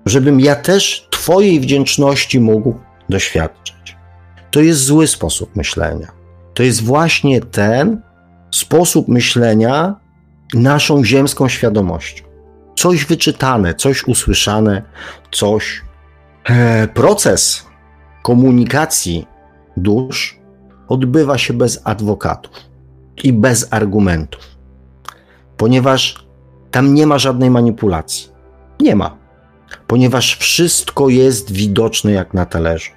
żebym ja też Twojej wdzięczności mógł doświadczyć. To jest zły sposób myślenia. To jest właśnie ten sposób myślenia naszą ziemską świadomością. Coś wyczytane, coś usłyszane, coś. E, proces komunikacji dusz odbywa się bez adwokatów i bez argumentów, ponieważ tam nie ma żadnej manipulacji. Nie ma ponieważ wszystko jest widoczne jak na talerzu.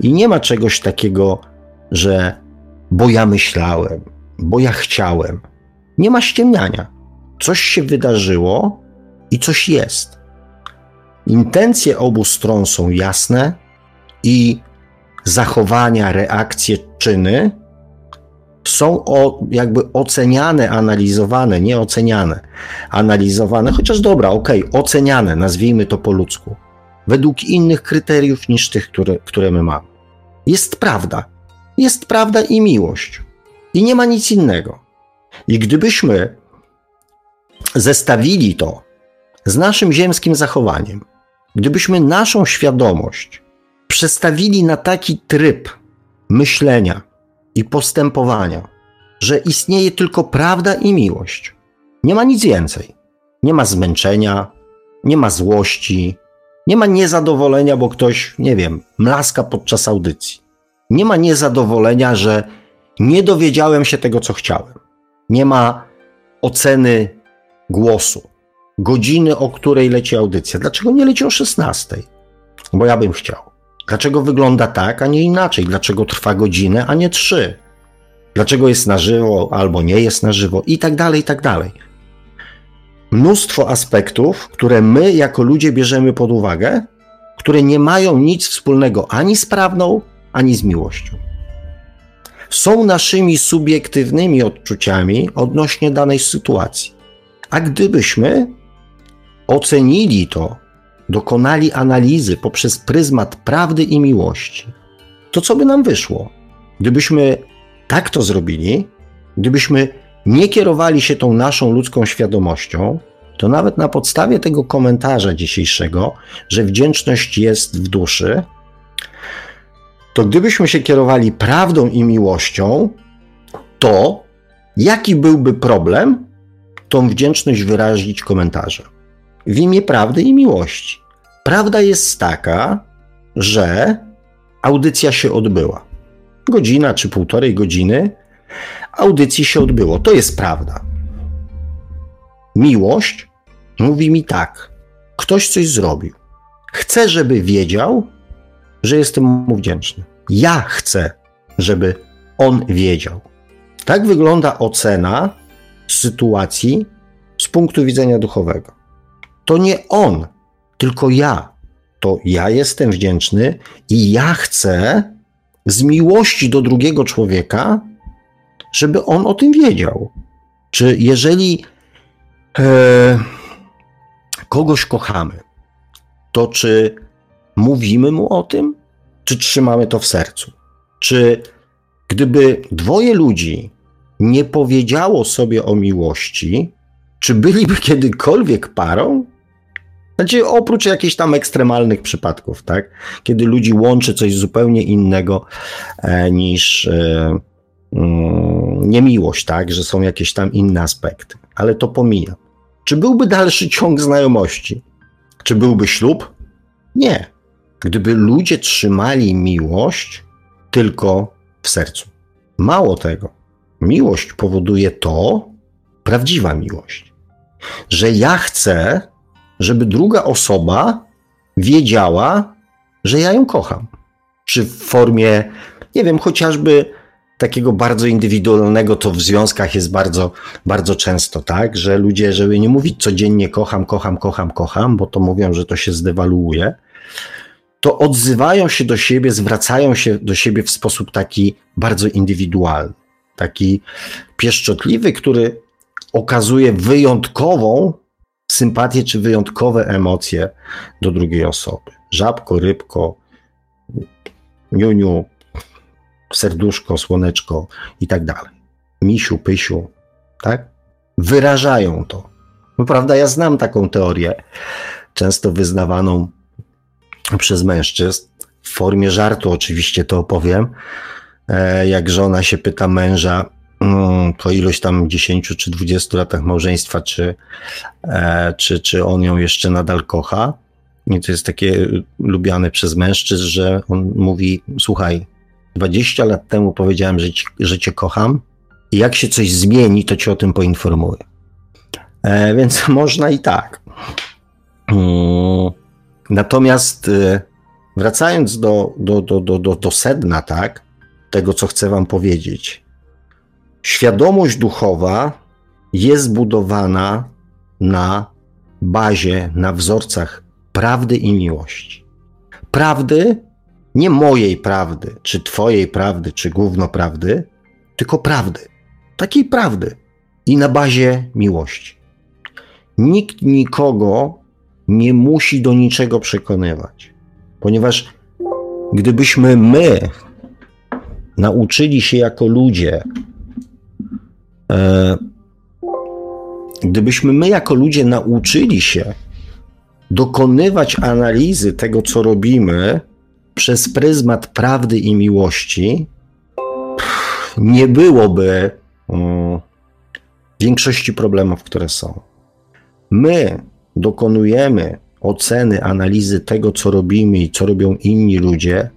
I nie ma czegoś takiego, że bo ja myślałem, bo ja chciałem. Nie ma ściemniania. Coś się wydarzyło i coś jest. Intencje obu stron są jasne i zachowania, reakcje, czyny są o, jakby oceniane, analizowane, nie oceniane, analizowane, chociaż dobra, okej, okay, oceniane, nazwijmy to po ludzku, według innych kryteriów niż tych, które, które my mamy. Jest prawda. Jest prawda i miłość. I nie ma nic innego. I gdybyśmy zestawili to z naszym ziemskim zachowaniem, gdybyśmy naszą świadomość przestawili na taki tryb myślenia, i postępowania, że istnieje tylko prawda i miłość, Nie ma nic więcej. Nie ma zmęczenia, nie ma złości, nie ma niezadowolenia, bo ktoś, nie wiem, mlaska podczas audycji. Nie ma niezadowolenia, że nie dowiedziałem się tego, co chciałem. Nie ma oceny głosu, godziny, o której leci audycja. Dlaczego nie leci o 16? Bo ja bym chciał. Dlaczego wygląda tak, a nie inaczej? Dlaczego trwa godzinę, a nie trzy? Dlaczego jest na żywo albo nie jest na żywo? I tak dalej, i tak dalej. Mnóstwo aspektów, które my jako ludzie bierzemy pod uwagę, które nie mają nic wspólnego ani z prawdą, ani z miłością. Są naszymi subiektywnymi odczuciami odnośnie danej sytuacji. A gdybyśmy ocenili to, dokonali analizy poprzez pryzmat prawdy i miłości, to co by nam wyszło? Gdybyśmy tak to zrobili, gdybyśmy nie kierowali się tą naszą ludzką świadomością, to nawet na podstawie tego komentarza dzisiejszego, że wdzięczność jest w duszy, to gdybyśmy się kierowali prawdą i miłością, to jaki byłby problem tą wdzięczność wyrazić komentarzem? W imię prawdy i miłości. Prawda jest taka, że audycja się odbyła. Godzina czy półtorej godziny audycji się odbyło. To jest prawda. Miłość mówi mi tak: ktoś coś zrobił. Chcę, żeby wiedział, że jestem mu wdzięczny. Ja chcę, żeby on wiedział. Tak wygląda ocena sytuacji z punktu widzenia duchowego. To nie on, tylko ja. To ja jestem wdzięczny i ja chcę z miłości do drugiego człowieka, żeby on o tym wiedział. Czy jeżeli e, kogoś kochamy, to czy mówimy mu o tym, czy trzymamy to w sercu? Czy gdyby dwoje ludzi nie powiedziało sobie o miłości, czy byliby kiedykolwiek parą? Znaczy, oprócz jakichś tam ekstremalnych przypadków, tak? Kiedy ludzi łączy coś zupełnie innego e, niż e, mm, niemiłość, tak? Że są jakieś tam inne aspekty. Ale to pomijam. Czy byłby dalszy ciąg znajomości? Czy byłby ślub? Nie. Gdyby ludzie trzymali miłość tylko w sercu. Mało tego. Miłość powoduje to, prawdziwa miłość, że ja chcę, żeby druga osoba wiedziała, że ja ją kocham. Czy w formie, nie wiem, chociażby takiego bardzo indywidualnego, to w związkach jest bardzo, bardzo często tak, że ludzie, żeby nie mówić codziennie kocham, kocham, kocham, kocham, bo to mówią, że to się zdewaluuje, to odzywają się do siebie, zwracają się do siebie w sposób taki bardzo indywidualny, taki pieszczotliwy, który okazuje wyjątkową sympatię czy wyjątkowe emocje do drugiej osoby. Żabko, rybko, niuniu, serduszko, słoneczko i tak dalej. Misiu, pysiu, tak? Wyrażają to. No, prawda, ja znam taką teorię, często wyznawaną przez mężczyzn. W formie żartu oczywiście to opowiem. E, jak żona się pyta męża po ilość tam 10 czy 20 latach małżeństwa, czy, e, czy, czy on ją jeszcze nadal kocha. I to jest takie lubiane przez mężczyzn, że on mówi: Słuchaj, 20 lat temu powiedziałem, że, ci, że cię kocham, i jak się coś zmieni, to cię o tym poinformuję. E, więc można i tak. Mm. Natomiast y, wracając do, do, do, do, do sedna, tak, tego, co chcę Wam powiedzieć. Świadomość duchowa jest budowana na bazie, na wzorcach prawdy i miłości. Prawdy, nie mojej prawdy, czy Twojej prawdy, czy gówno prawdy, tylko prawdy. Takiej prawdy. I na bazie miłości. Nikt nikogo nie musi do niczego przekonywać, ponieważ gdybyśmy my nauczyli się jako ludzie, gdybyśmy my jako ludzie nauczyli się dokonywać analizy tego, co robimy przez pryzmat prawdy i miłości, nie byłoby um, większości problemów, które są. My dokonujemy oceny, analizy tego, co robimy i co robią inni ludzie,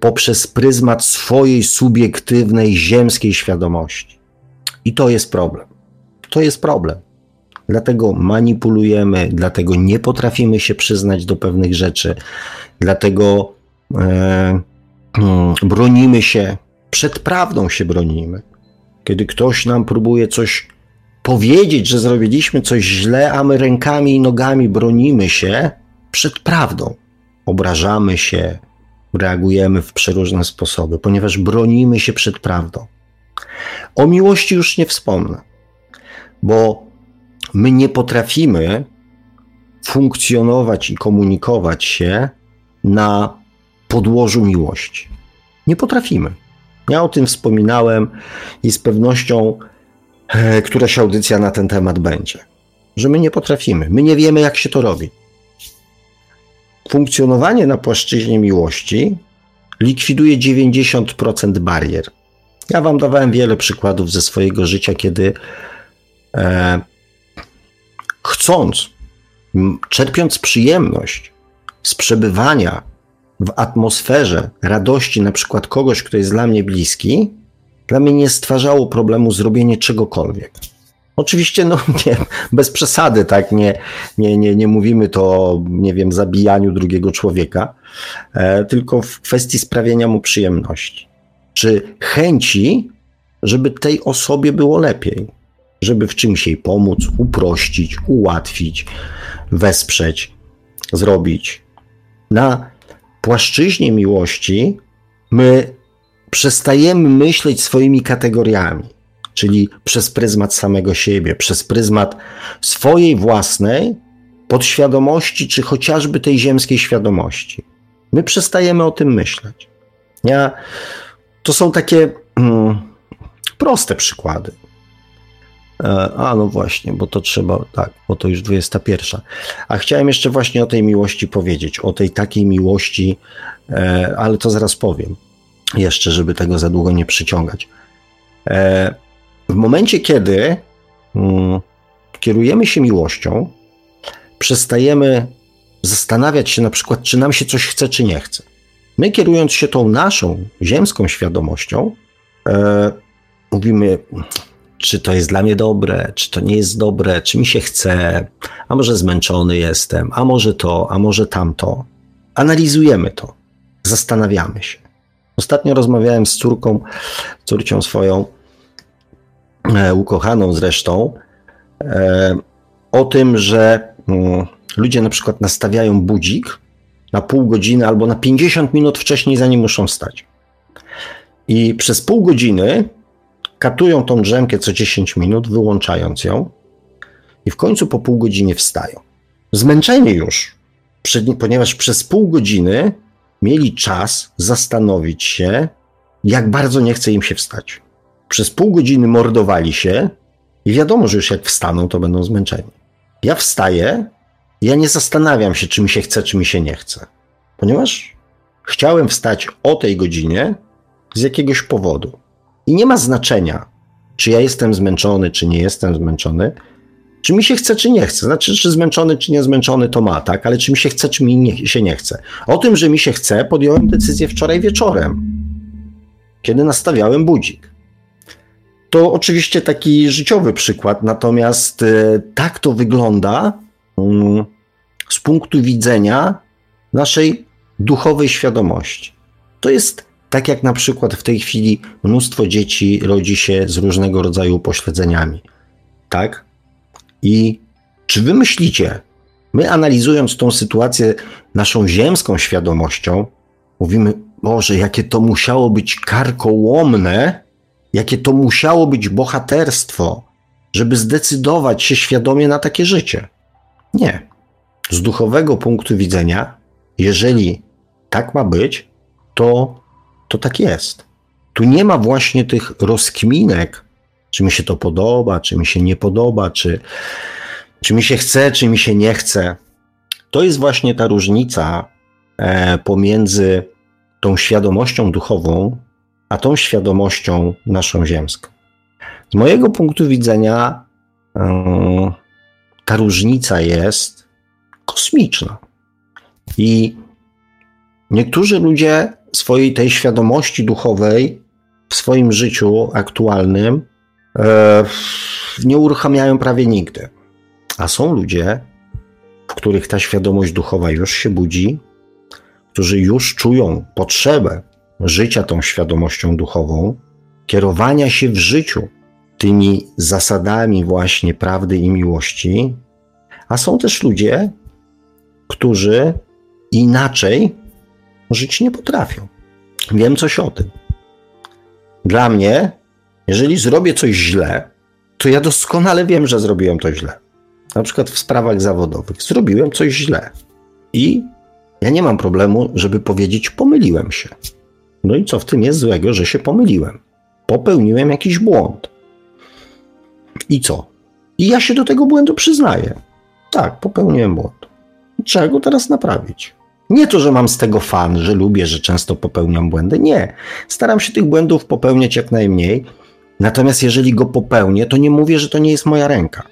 poprzez pryzmat swojej subiektywnej, ziemskiej świadomości. I to jest problem. To jest problem. Dlatego manipulujemy, dlatego nie potrafimy się przyznać do pewnych rzeczy, dlatego e, mm, bronimy się, przed prawdą się bronimy. Kiedy ktoś nam próbuje coś powiedzieć, że zrobiliśmy coś źle, a my rękami i nogami bronimy się przed prawdą. Obrażamy się, reagujemy w przeróżne sposoby, ponieważ bronimy się przed prawdą. O miłości już nie wspomnę, bo my nie potrafimy funkcjonować i komunikować się na podłożu miłości. Nie potrafimy. Ja o tym wspominałem i z pewnością e, któraś audycja na ten temat będzie. Że my nie potrafimy, my nie wiemy, jak się to robi. Funkcjonowanie na płaszczyźnie miłości likwiduje 90% barier. Ja Wam dawałem wiele przykładów ze swojego życia, kiedy e, chcąc, czerpiąc przyjemność z przebywania w atmosferze radości, na przykład kogoś, kto jest dla mnie bliski, dla mnie nie stwarzało problemu zrobienie czegokolwiek. Oczywiście, no nie, bez przesady, tak, nie, nie, nie, nie mówimy to o, nie wiem, zabijaniu drugiego człowieka, e, tylko w kwestii sprawienia mu przyjemności. Czy chęci, żeby tej osobie było lepiej, żeby w czymś jej pomóc, uprościć, ułatwić, wesprzeć, zrobić. Na płaszczyźnie miłości my przestajemy myśleć swoimi kategoriami czyli przez pryzmat samego siebie, przez pryzmat swojej własnej podświadomości, czy chociażby tej ziemskiej świadomości. My przestajemy o tym myśleć. Ja, to są takie mm, proste przykłady. E, a no właśnie, bo to trzeba, tak, bo to już 21. A chciałem jeszcze właśnie o tej miłości powiedzieć, o tej takiej miłości, e, ale to zaraz powiem, jeszcze, żeby tego za długo nie przyciągać. E, w momencie, kiedy mm, kierujemy się miłością, przestajemy zastanawiać się na przykład, czy nam się coś chce, czy nie chce. My, kierując się tą naszą ziemską świadomością, e, mówimy, czy to jest dla mnie dobre, czy to nie jest dobre, czy mi się chce, a może zmęczony jestem, a może to, a może tamto. Analizujemy to, zastanawiamy się. Ostatnio rozmawiałem z córką, córcią swoją, E, ukochaną zresztą, e, o tym, że mm, ludzie na przykład nastawiają budzik na pół godziny albo na 50 minut wcześniej, zanim muszą wstać. I przez pół godziny katują tą drzemkę co 10 minut, wyłączając ją, i w końcu po pół godzinie wstają. Zmęczeni już, ponieważ przez pół godziny mieli czas zastanowić się, jak bardzo nie chce im się wstać przez pół godziny mordowali się i wiadomo, że już jak wstaną, to będą zmęczeni. Ja wstaję, ja nie zastanawiam się, czy mi się chce, czy mi się nie chce, ponieważ chciałem wstać o tej godzinie z jakiegoś powodu. I nie ma znaczenia, czy ja jestem zmęczony, czy nie jestem zmęczony, czy mi się chce, czy nie chce. Znaczy, czy zmęczony, czy nie zmęczony, to ma, tak? Ale czy mi się chce, czy mi nie, się nie chce. O tym, że mi się chce, podjąłem decyzję wczoraj wieczorem, kiedy nastawiałem budzik. To oczywiście taki życiowy przykład, natomiast e, tak to wygląda z punktu widzenia naszej duchowej świadomości. To jest tak jak na przykład w tej chwili mnóstwo dzieci rodzi się z różnego rodzaju pośledzeniami. Tak? I czy wy myślicie, my analizując tą sytuację naszą ziemską świadomością, mówimy, Boże, jakie to musiało być karkołomne, jakie to musiało być bohaterstwo, żeby zdecydować się świadomie na takie życie. Nie. Z duchowego punktu widzenia, jeżeli tak ma być, to, to tak jest. Tu nie ma właśnie tych rozkminek, czy mi się to podoba, czy mi się nie podoba, czy, czy mi się chce, czy mi się nie chce. To jest właśnie ta różnica e, pomiędzy tą świadomością duchową, a tą świadomością naszą ziemską. Z mojego punktu widzenia, ta różnica jest kosmiczna. I niektórzy ludzie swojej tej świadomości duchowej w swoim życiu aktualnym e, nie uruchamiają prawie nigdy. A są ludzie, w których ta świadomość duchowa już się budzi, którzy już czują potrzebę życia tą świadomością duchową, kierowania się w życiu tymi zasadami właśnie prawdy i miłości, a są też ludzie, którzy inaczej żyć nie potrafią. Wiem coś o tym. Dla mnie, jeżeli zrobię coś źle, to ja doskonale wiem, że zrobiłem to źle. Na przykład w sprawach zawodowych. Zrobiłem coś źle. I ja nie mam problemu, żeby powiedzieć, pomyliłem się. No i co w tym jest złego, że się pomyliłem? Popełniłem jakiś błąd. I co? I ja się do tego błędu przyznaję. Tak, popełniłem błąd. Trzeba go teraz naprawić. Nie to, że mam z tego fan, że lubię, że często popełniam błędy. Nie. Staram się tych błędów popełniać jak najmniej. Natomiast jeżeli go popełnię, to nie mówię, że to nie jest moja ręka.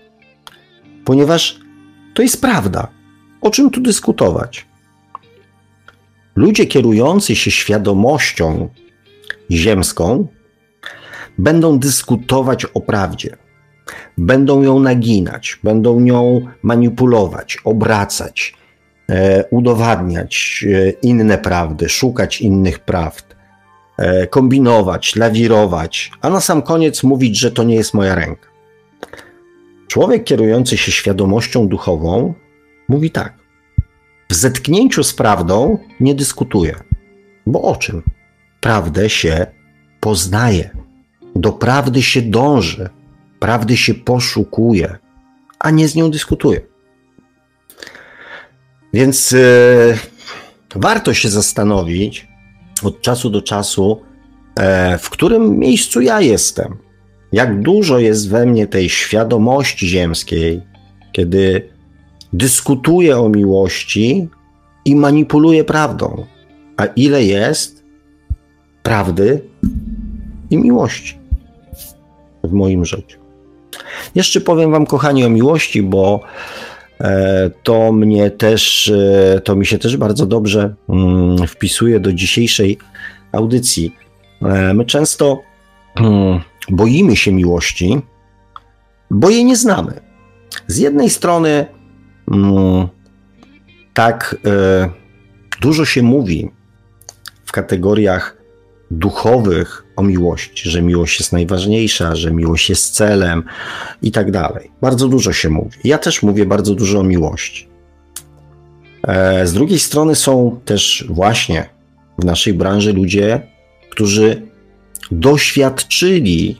Ponieważ to jest prawda. O czym tu dyskutować? Ludzie kierujący się świadomością ziemską będą dyskutować o prawdzie. Będą ją naginać, będą nią manipulować, obracać, e, udowadniać e, inne prawdy, szukać innych prawd, e, kombinować, lawirować, a na sam koniec mówić, że to nie jest moja ręka. Człowiek kierujący się świadomością duchową mówi tak: w zetknięciu z prawdą nie dyskutuje. Bo o czym? Prawdę się poznaje. Do prawdy się dąży. Prawdy się poszukuje, a nie z nią dyskutuje. Więc yy, warto się zastanowić od czasu do czasu, e, w którym miejscu ja jestem. Jak dużo jest we mnie tej świadomości ziemskiej, kiedy dyskutuje o miłości i manipuluje prawdą. A ile jest prawdy i miłości w moim życiu? Jeszcze powiem Wam, kochani, o miłości, bo e, to mnie też, e, to mi się też bardzo dobrze mm, wpisuje do dzisiejszej audycji. E, my często mm, boimy się miłości, bo jej nie znamy. Z jednej strony Mm, tak dużo się mówi w kategoriach duchowych o miłości, że miłość jest najważniejsza, że miłość jest celem i tak dalej. Bardzo dużo się mówi. Ja też mówię bardzo dużo o miłości. E, z drugiej strony są też właśnie w naszej branży ludzie, którzy doświadczyli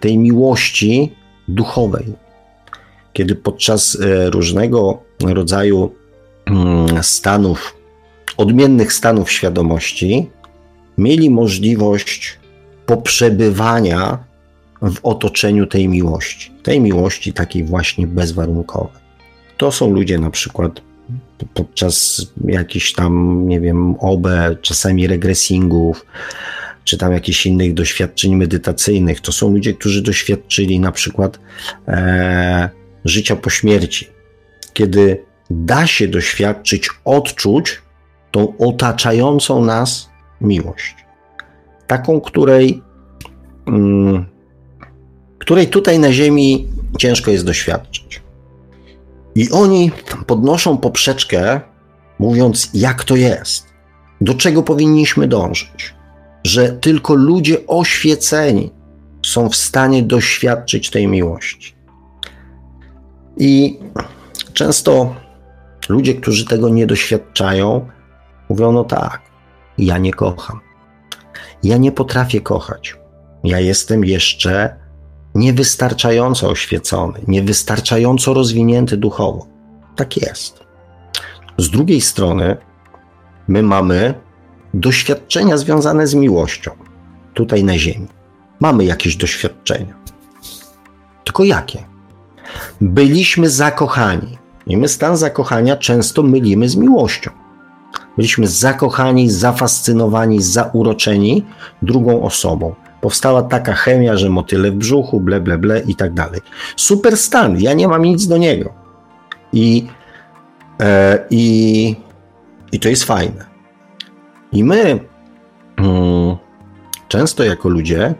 tej miłości duchowej, kiedy podczas e, różnego rodzaju mm, stanów, odmiennych stanów świadomości, mieli możliwość poprzebywania w otoczeniu tej miłości, tej miłości takiej właśnie bezwarunkowej. To są ludzie na przykład podczas jakichś tam, nie wiem, OB, czasami regresingów, czy tam jakichś innych doświadczeń medytacyjnych. To są ludzie, którzy doświadczyli na przykład e, życia po śmierci, kiedy da się doświadczyć, odczuć tą otaczającą nas miłość. Taką, której, mm, której tutaj na Ziemi ciężko jest doświadczyć. I oni podnoszą poprzeczkę, mówiąc, jak to jest, do czego powinniśmy dążyć, że tylko ludzie oświeceni są w stanie doświadczyć tej miłości. I często ludzie, którzy tego nie doświadczają, mówią: No tak, ja nie kocham. Ja nie potrafię kochać. Ja jestem jeszcze niewystarczająco oświecony, niewystarczająco rozwinięty duchowo. Tak jest. Z drugiej strony, my mamy doświadczenia związane z miłością tutaj na Ziemi. Mamy jakieś doświadczenia. Tylko jakie? Byliśmy zakochani. I my stan zakochania często mylimy z miłością. Byliśmy zakochani, zafascynowani, zauroczeni drugą osobą, powstała taka chemia, że motyle w brzuchu, ble, ble, ble i tak dalej. Super stan, ja nie mam nic do niego. I, e, i, i to jest fajne. I my mm, często jako ludzie,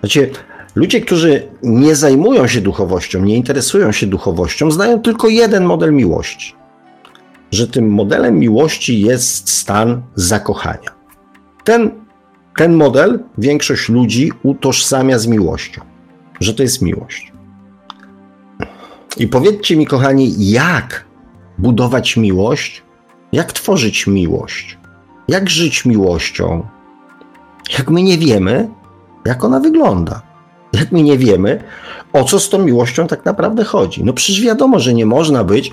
znaczy ludzie, którzy nie zajmują się duchowością, nie interesują się duchowością, znają tylko jeden model miłości. Że tym modelem miłości jest stan zakochania. Ten, ten model większość ludzi utożsamia z miłością, że to jest miłość. I powiedzcie mi, kochani, jak budować miłość, jak tworzyć miłość, jak żyć miłością, jak my nie wiemy, jak ona wygląda. Jak my nie wiemy, o co z tą miłością tak naprawdę chodzi. No przecież wiadomo, że nie można być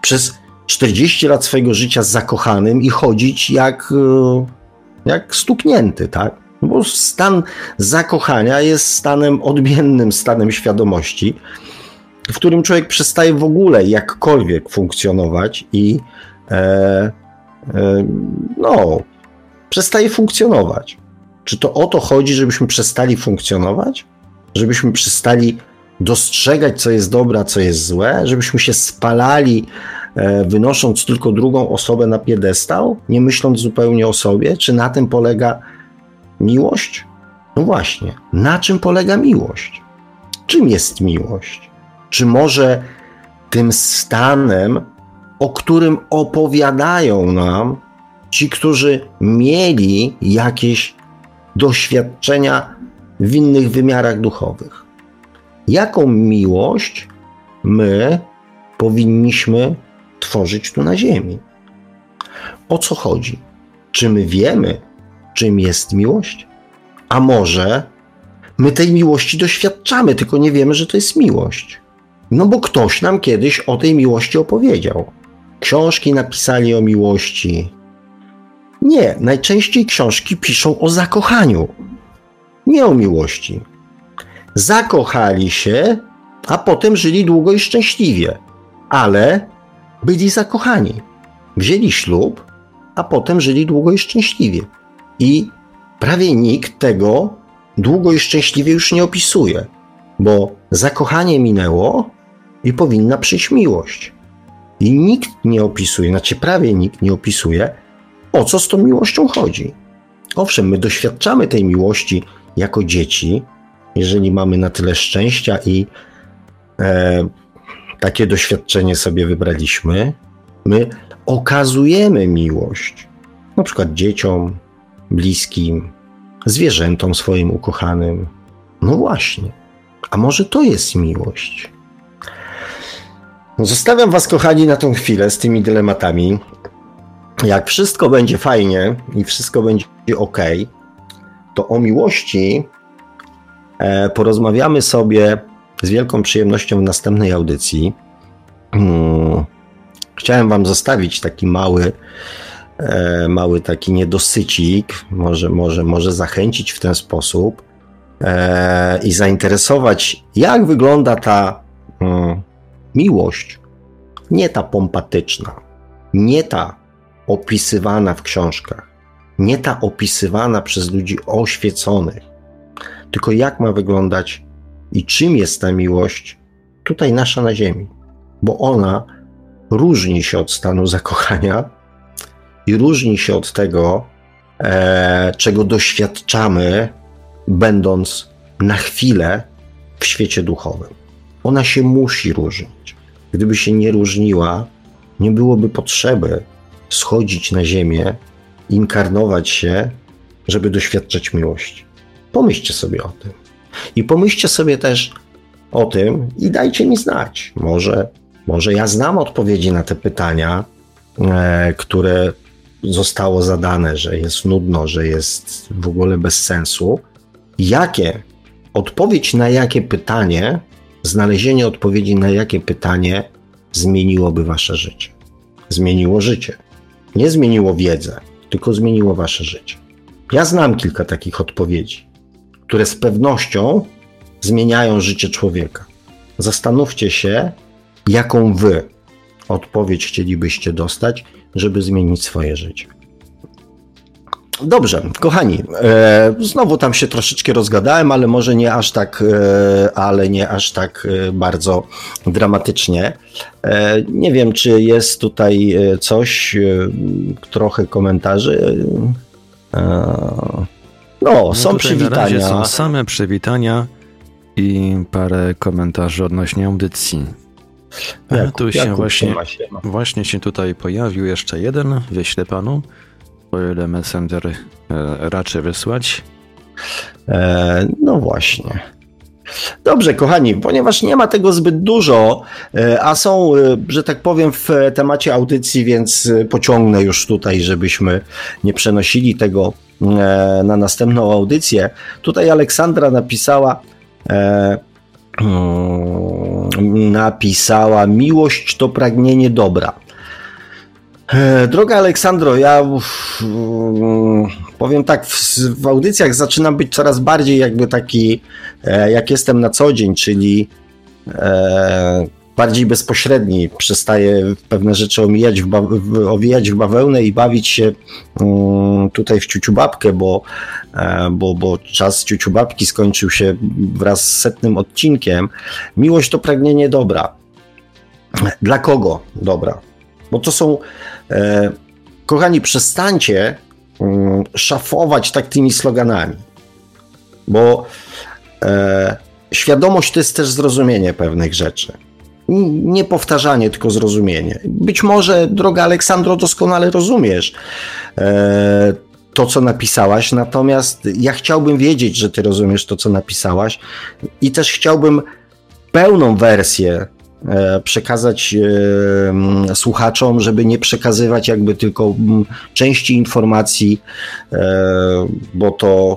przez 40 lat swojego życia zakochanym i chodzić jak, e, jak stuknięty, tak? No bo stan zakochania jest stanem odmiennym stanem świadomości, w którym człowiek przestaje w ogóle jakkolwiek funkcjonować i e, e, no, przestaje funkcjonować. Czy to o to chodzi, żebyśmy przestali funkcjonować? Żebyśmy przestali dostrzegać, co jest dobre, a co jest złe? Żebyśmy się spalali, wynosząc tylko drugą osobę na piedestał, nie myśląc zupełnie o sobie? Czy na tym polega miłość? No właśnie, na czym polega miłość? Czym jest miłość? Czy może tym stanem, o którym opowiadają nam ci, którzy mieli jakieś doświadczenia w innych wymiarach duchowych. Jaką miłość my powinniśmy tworzyć tu na Ziemi? O co chodzi? Czy my wiemy, czym jest miłość? A może my tej miłości doświadczamy, tylko nie wiemy, że to jest miłość? No bo ktoś nam kiedyś o tej miłości opowiedział. Książki napisali o miłości, nie, najczęściej książki piszą o zakochaniu, nie o miłości. Zakochali się, a potem żyli długo i szczęśliwie, ale byli zakochani. Wzięli ślub, a potem żyli długo i szczęśliwie. I prawie nikt tego długo i szczęśliwie już nie opisuje, bo zakochanie minęło i powinna przyjść miłość. I nikt nie opisuje, znaczy prawie nikt nie opisuje, o co z tą miłością chodzi. Owszem, my doświadczamy tej miłości jako dzieci, jeżeli mamy na tyle szczęścia i e, takie doświadczenie sobie wybraliśmy, my okazujemy miłość, na przykład dzieciom, bliskim, zwierzętom swoim ukochanym. No właśnie, a może to jest miłość? Zostawiam Was, kochani, na tą chwilę z tymi dylematami jak wszystko będzie fajnie i wszystko będzie ok, to o miłości e, porozmawiamy sobie z wielką przyjemnością w następnej audycji. Hmm. Chciałem Wam zostawić taki mały, e, mały taki niedosycik, może, może, może zachęcić w ten sposób e, i zainteresować, jak wygląda ta hmm, miłość. Nie ta pompatyczna, nie ta opisywana w książkach, nie ta opisywana przez ludzi oświeconych, tylko jak ma wyglądać i czym jest ta miłość tutaj nasza na Ziemi, bo ona różni się od stanu zakochania i różni się od tego, e, czego doświadczamy, będąc na chwilę w świecie duchowym. Ona się musi różnić. Gdyby się nie różniła, nie byłoby potrzeby schodzić na ziemię, inkarnować się, żeby doświadczać miłości. Pomyślcie sobie o tym. I pomyślcie sobie też o tym i dajcie mi znać. Może, może ja znam odpowiedzi na te pytania, e, które zostało zadane, że jest nudno, że jest w ogóle bez sensu. Jakie odpowiedź na jakie pytanie, znalezienie odpowiedzi na jakie pytanie zmieniłoby wasze życie? Zmieniło życie nie zmieniło wiedzę, tylko zmieniło wasze życie. Ja znam kilka takich odpowiedzi, które z pewnością zmieniają życie człowieka. Zastanówcie się, jaką wy odpowiedź chcielibyście dostać, żeby zmienić swoje życie. Dobrze, kochani, e, znowu tam się troszeczkę rozgadałem, ale może nie aż tak, e, ale nie aż tak e, bardzo dramatycznie. E, nie wiem, czy jest tutaj e, coś, e, trochę komentarzy. No, no, są no przywitania. są same przywitania i parę komentarzy odnośnie audycji. Jakub, tu się Jakub właśnie, właśnie się tutaj pojawił jeszcze jeden, wyślę panu o ile Messenger e, raczy wysłać. E, no właśnie. Dobrze, kochani, ponieważ nie ma tego zbyt dużo, e, a są, e, że tak powiem, w temacie audycji, więc pociągnę już tutaj, żebyśmy nie przenosili tego na następną audycję. Tutaj Aleksandra napisała, mm, napisała: Miłość to pragnienie dobra. E, droga Aleksandro, ja mm, powiem tak, w, w, audycjach zaczynam być coraz bardziej jakby taki, e, jak jestem na co dzień, czyli e, bardziej bezpośredni. Przestaję pewne rzeczy omijać w, w, owijać w bawełnę i bawić się mm, tutaj w ciuciubabkę, bo, bo, bo czas ciuciubabki skończył się wraz z setnym odcinkiem. Miłość to pragnienie dobra. Dla kogo dobra? Bo to są E, kochani, przestańcie mm, szafować tak tymi sloganami, bo e, świadomość to jest też zrozumienie pewnych rzeczy. Nie powtarzanie, tylko zrozumienie. Być może, droga Aleksandro, doskonale rozumiesz e, to, co napisałaś, natomiast ja chciałbym wiedzieć, że ty rozumiesz to, co napisałaś i też chciałbym pełną wersję E, przekazać e, słuchaczom, żeby nie przekazywać jakby tylko części informacji, bo to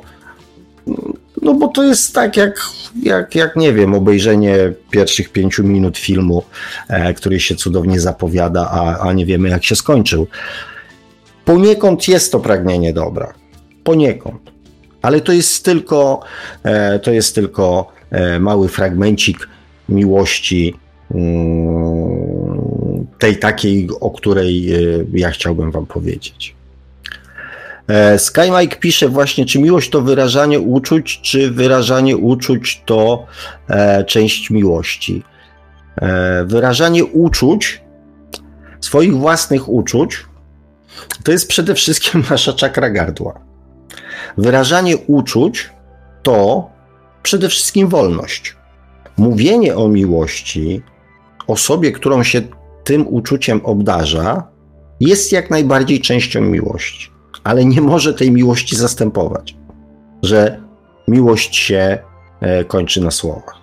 no bo to jest tak jak, jak, jak nie wiem, obejrzenie pierwszych pięciu minut filmu, który się cudownie zapowiada, a, a nie wiemy jak się skończył. Poniekąd jest to pragnienie dobra. Poniekąd. Ale to jest tylko, to jest tylko mały fragmencik miłości Mm, tej takiej, o której e, ja chciałbym Wam powiedzieć. E, SkyMike pisze właśnie, czy miłość to wyrażanie uczuć, czy wyrażanie uczuć to e, część miłości. Wyrażanie uczuć, swoich własnych uczuć, to jest przede wszystkim nasza czakra gardła. Wyrażanie uczuć to przede wszystkim wolność. Mówienie o miłości osobie, którą się tym uczuciem obdarza, jest jak najbardziej częścią miłości, ale nie może tej miłości zastępować, że miłość się e, kończy na słowach.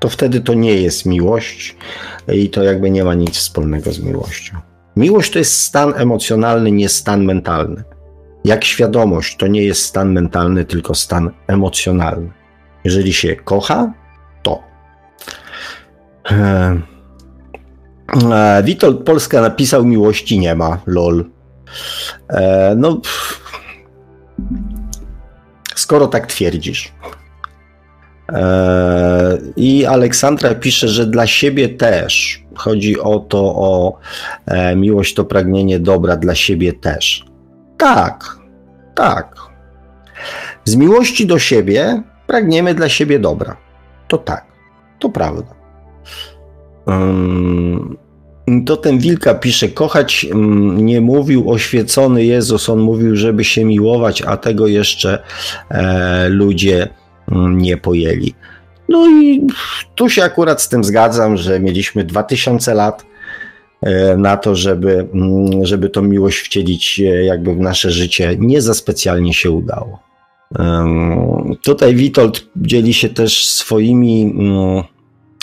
To wtedy to nie jest miłość i to jakby nie ma nic wspólnego z miłością. Miłość to jest stan emocjonalny, nie stan mentalny. Jak świadomość to nie jest stan mentalny, tylko stan emocjonalny. Jeżeli się kocha, to. E, E, Witold Polska napisał miłości nie ma, lol. E, no, pff. skoro tak twierdzisz. E, I Aleksandra pisze, że dla siebie też chodzi o to, o e, miłość to pragnienie dobra dla siebie też. Tak, tak. Z miłości do siebie pragniemy dla siebie dobra. To tak, to prawda. To ten Wilka pisze, kochać nie mówił oświecony Jezus, on mówił, żeby się miłować, a tego jeszcze e, ludzie nie pojęli. No i tu się akurat z tym zgadzam, że mieliśmy 2000 lat e, na to, żeby, żeby tą miłość wcielić e, jakby w nasze życie. Nie za specjalnie się udało. Tutaj Witold dzieli się też swoimi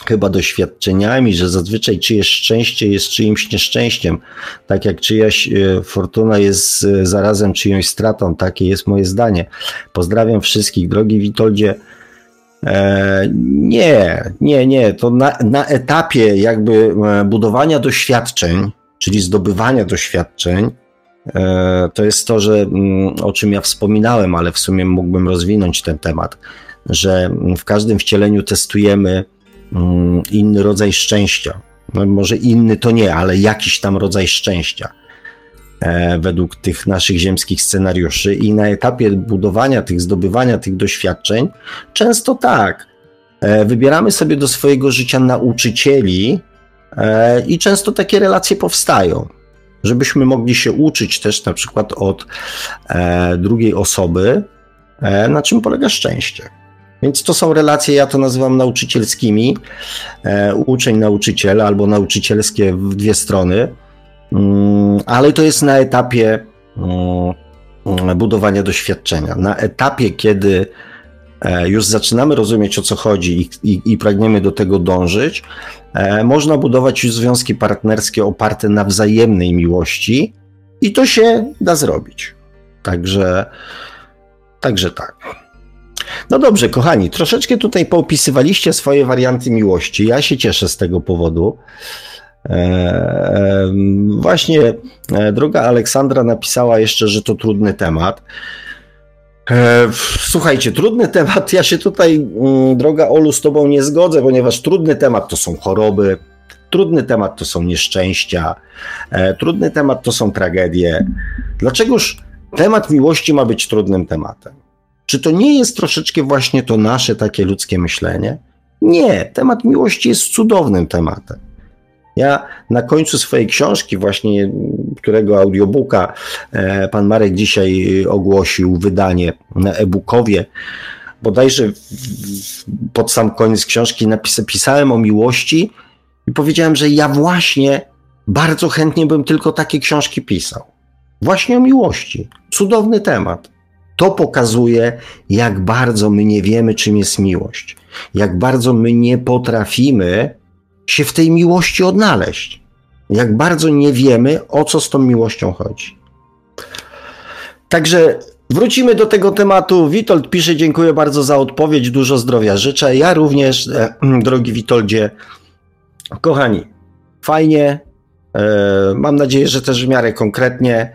chyba doświadczeniami, że zazwyczaj czyjeś szczęście jest czyimś nieszczęściem, tak jak czyjaś e, fortuna jest e, zarazem czyjąś stratą, takie jest moje zdanie. Pozdrawiam wszystkich, drogi Witoldzie. E, nie, nie, nie, to na, na etapie jakby budowania doświadczeń, czyli zdobywania doświadczeń, to jest to, że mm, o czym ja wspominałem, ale w sumie mógłbym rozwinąć ten temat, że w każdym wcieleniu testujemy Mm, inny rodzaj szczęścia. No może inny to nie, ale jakiś tam rodzaj szczęścia. e, według tych naszych ziemskich scenariuszy i na etapie budowania tych, zdobywania tych doświadczeń, często tak, e, wybieramy sobie do swojego życia nauczycieli e, i często takie relacje powstają. Żebyśmy mogli się uczyć też na przykład od drugiej osoby, na czym polega szczęście. Więc to są relacje, ja to nazywam nauczycielskimi, e, uczeń, nauczyciel albo nauczycielskie w dwie strony, mm, ale to jest na etapie mm, budowania doświadczenia. Na etapie, kiedy e, już zaczynamy rozumieć o co chodzi i, i, i pragniemy do tego dążyć, e, można budować już związki partnerskie oparte na wzajemnej miłości i to się da zrobić. Także, także tak. No dobrze, kochani, troszeczkę tutaj poopisywaliście swoje warianty miłości. Ja się cieszę z tego powodu. Eee, właśnie e, droga Aleksandra napisała jeszcze, że to trudny temat. Eee, słuchajcie, trudny temat. Ja się tutaj, mm, droga Olu, z Tobą nie zgodzę, ponieważ trudny temat to są choroby, trudny temat to są nieszczęścia, e, trudny temat to są tragedie. Dlaczegoż temat miłości ma być trudnym tematem? Czy to nie jest troszeczkę właśnie to nasze takie ludzkie myślenie? Nie, temat miłości jest cudownym tematem. Ja na końcu swojej książki, właśnie którego audiobooka e, pan Marek dzisiaj ogłosił wydanie na e-bookowie, bodajże pod sam koniec książki napisałem o miłości i powiedziałem, że ja właśnie bardzo chętnie bym tylko takie książki pisał. Właśnie o miłości. Cudowny temat. To pokazuje, jak bardzo my nie wiemy, czym jest miłość, jak bardzo my nie potrafimy się w tej miłości odnaleźć, jak bardzo nie wiemy, o co z tą miłością chodzi. Także wrócimy do tego tematu. Witold pisze: Dziękuję bardzo za odpowiedź, dużo zdrowia życzę. Ja również, e, drogi Witoldzie, kochani, fajnie. E, mam nadzieję, że też w miarę konkretnie.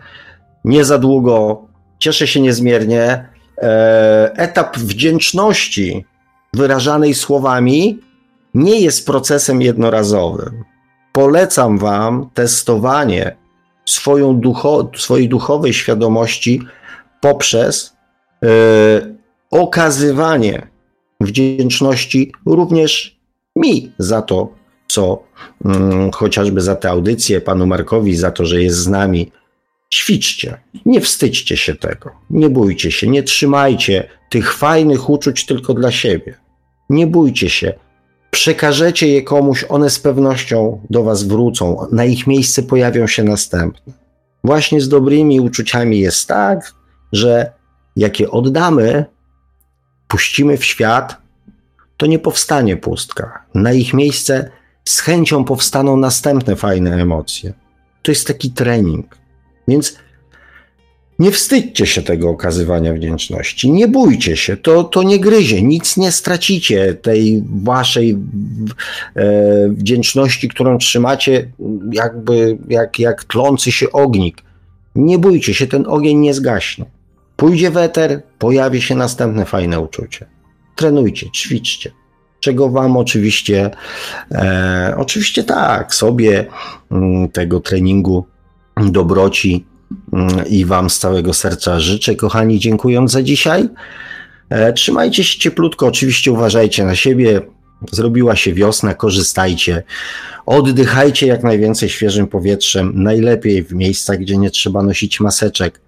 Nie za długo cieszę się niezmiernie. E, etap wdzięczności wyrażanej słowami nie jest procesem jednorazowym. Polecam Wam testowanie swoją ducho, swojej duchowej świadomości poprzez yy, okazywanie wdzięczności również mi za to, co yy, chociażby za tę audycję, panu Markowi, za to, że jest z nami, Ćwiczcie, nie wstydźcie się tego, nie bójcie się, nie trzymajcie tych fajnych uczuć tylko dla siebie. Nie bójcie się, przekażecie je komuś, one z pewnością do Was wrócą, na ich miejsce pojawią się następne. Właśnie z dobrymi uczuciami jest tak, że jak je oddamy, puścimy w świat, to nie powstanie pustka. Na ich miejsce z chęcią powstaną następne fajne emocje. To jest taki trening. Więc nie wstydźcie się tego okazywania wdzięczności. Nie bójcie się, to, to nie gryzie, nic nie stracicie tej waszej e, wdzięczności, którą trzymacie, jakby jak, jak tlący się ognik. Nie bójcie się, ten ogień nie zgaśnie. Pójdzie weter, pojawi się następne fajne uczucie. Trenujcie, ćwiczcie. Czego Wam oczywiście, e, oczywiście tak, sobie m, mm, tego treningu dobroci mm, i Wam z całego serca życzę, kochani, dziękując za dzisiaj. E, trzymajcie się cieplutko, oczywiście uważajcie na siebie. Zrobiła się wiosna, korzystajcie. Oddychajcie jak najwięcej świeżym powietrzem, najlepiej w miejscach, gdzie nie trzeba nosić maseczek.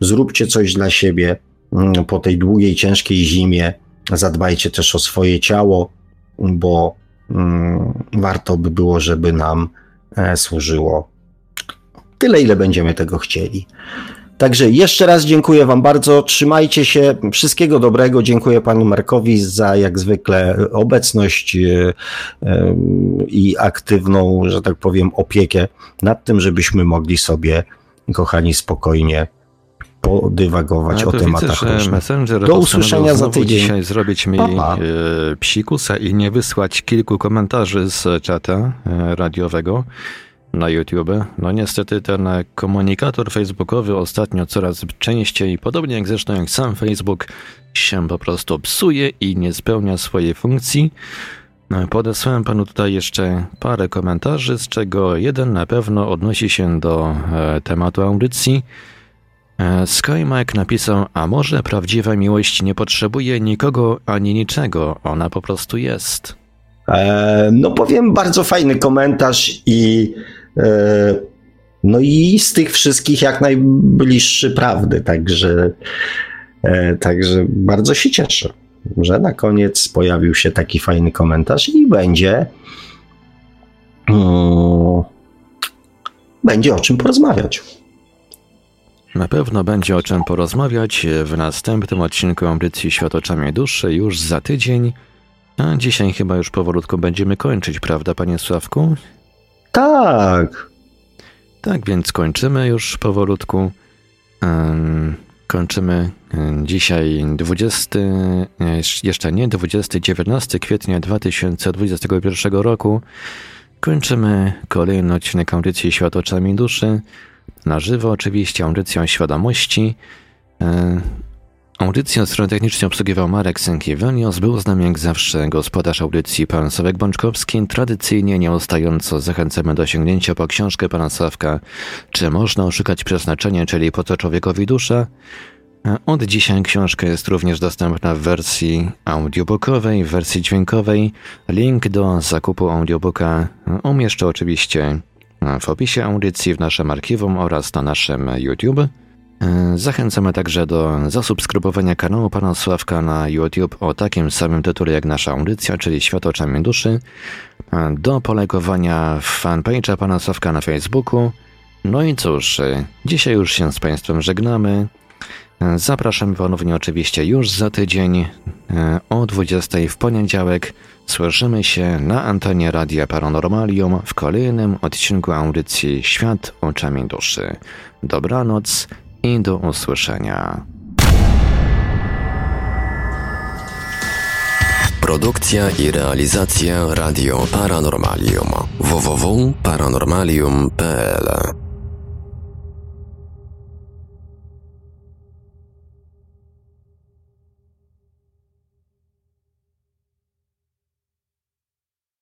Zróbcie coś dla siebie mm, po tej długiej, ciężkiej zimie. Zadbajcie też o swoje ciało, bo mm, warto by było, żeby nam e, służyło tyle, ile będziemy tego chcieli. Także jeszcze raz dziękuję Wam bardzo. Trzymajcie się. Wszystkiego dobrego. Dziękuję Panu Markowi za jak zwykle obecność e, e, i aktywną, że tak powiem, opiekę nad tym, żebyśmy mogli sobie, kochani, spokojnie podywagować o tematach widzę, Do usłyszenia za tydzień. dzisiaj zrobić mi pa, pa. E, psikusa i nie wysłać kilku komentarzy z czata radiowego na YouTube. No niestety ten komunikator facebookowy ostatnio coraz częściej, podobnie jak zresztą jak sam Facebook, się po prostu psuje i nie spełnia swojej funkcji. Podesłałem panu tutaj jeszcze parę komentarzy, z czego jeden na pewno odnosi się do e, tematu audycji. E, SkyMike napisał, a może prawdziwa miłość nie potrzebuje nikogo ani niczego, ona po prostu jest. E, no powiem, bardzo fajny komentarz i no i z tych wszystkich jak najbliższy prawdy, także, e, także bardzo się cieszę, że na koniec pojawił się taki fajny komentarz i będzie um, będzie o czym porozmawiać. Na pewno będzie o czym porozmawiać w następnym odcinku audycji Świat oczami duszy już za tydzień. A dzisiaj chyba już powolutku będziemy kończyć, prawda, panie Sławku? Tak. Tak więc kończymy już powolutku. Kończymy dzisiaj 20, jeszcze nie, 20, 19 kwietnia 2021 roku. Kończymy kolejny odcinek audycji Świat oczami duszy. Na żywo oczywiście, audycją świadomości. Audycję strony technicznej obsługiwał Marek Sękiewelios. Był z nami jak zawsze gospodarz audycji pan Sławek Bączkowski. Tradycyjnie nieustająco zachęcamy do sięgnięcia po książkę pana Sławka Czy można oszukać przeznaczenie, czyli po co człowiekowi dusza? Od dzisiaj książka jest również dostępna w wersji audiobookowej, w wersji dźwiękowej. Link do zakupu audiobooka umieszczę oczywiście w opisie audycji w naszym archiwum oraz na naszym YouTube. Zachęcamy także do zasubskrybowania kanału Pana Sławka na YouTube o takim samym tytule jak nasza audycja, czyli Świat oczami duszy, do polegowania fanpage'a Pana Sławka na Facebooku. No i cóż, dzisiaj już się z Państwem żegnamy. Zapraszam ponownie oczywiście już za tydzień o 20 w poniedziałek. Słyszymy się na antenie Radia Paranormalium w kolejnym odcinku audycji Świat oczami duszy. Dobranoc i do usłyszenia. Produkcja i realizacja Radio Paranormalium www.paranormalium.pl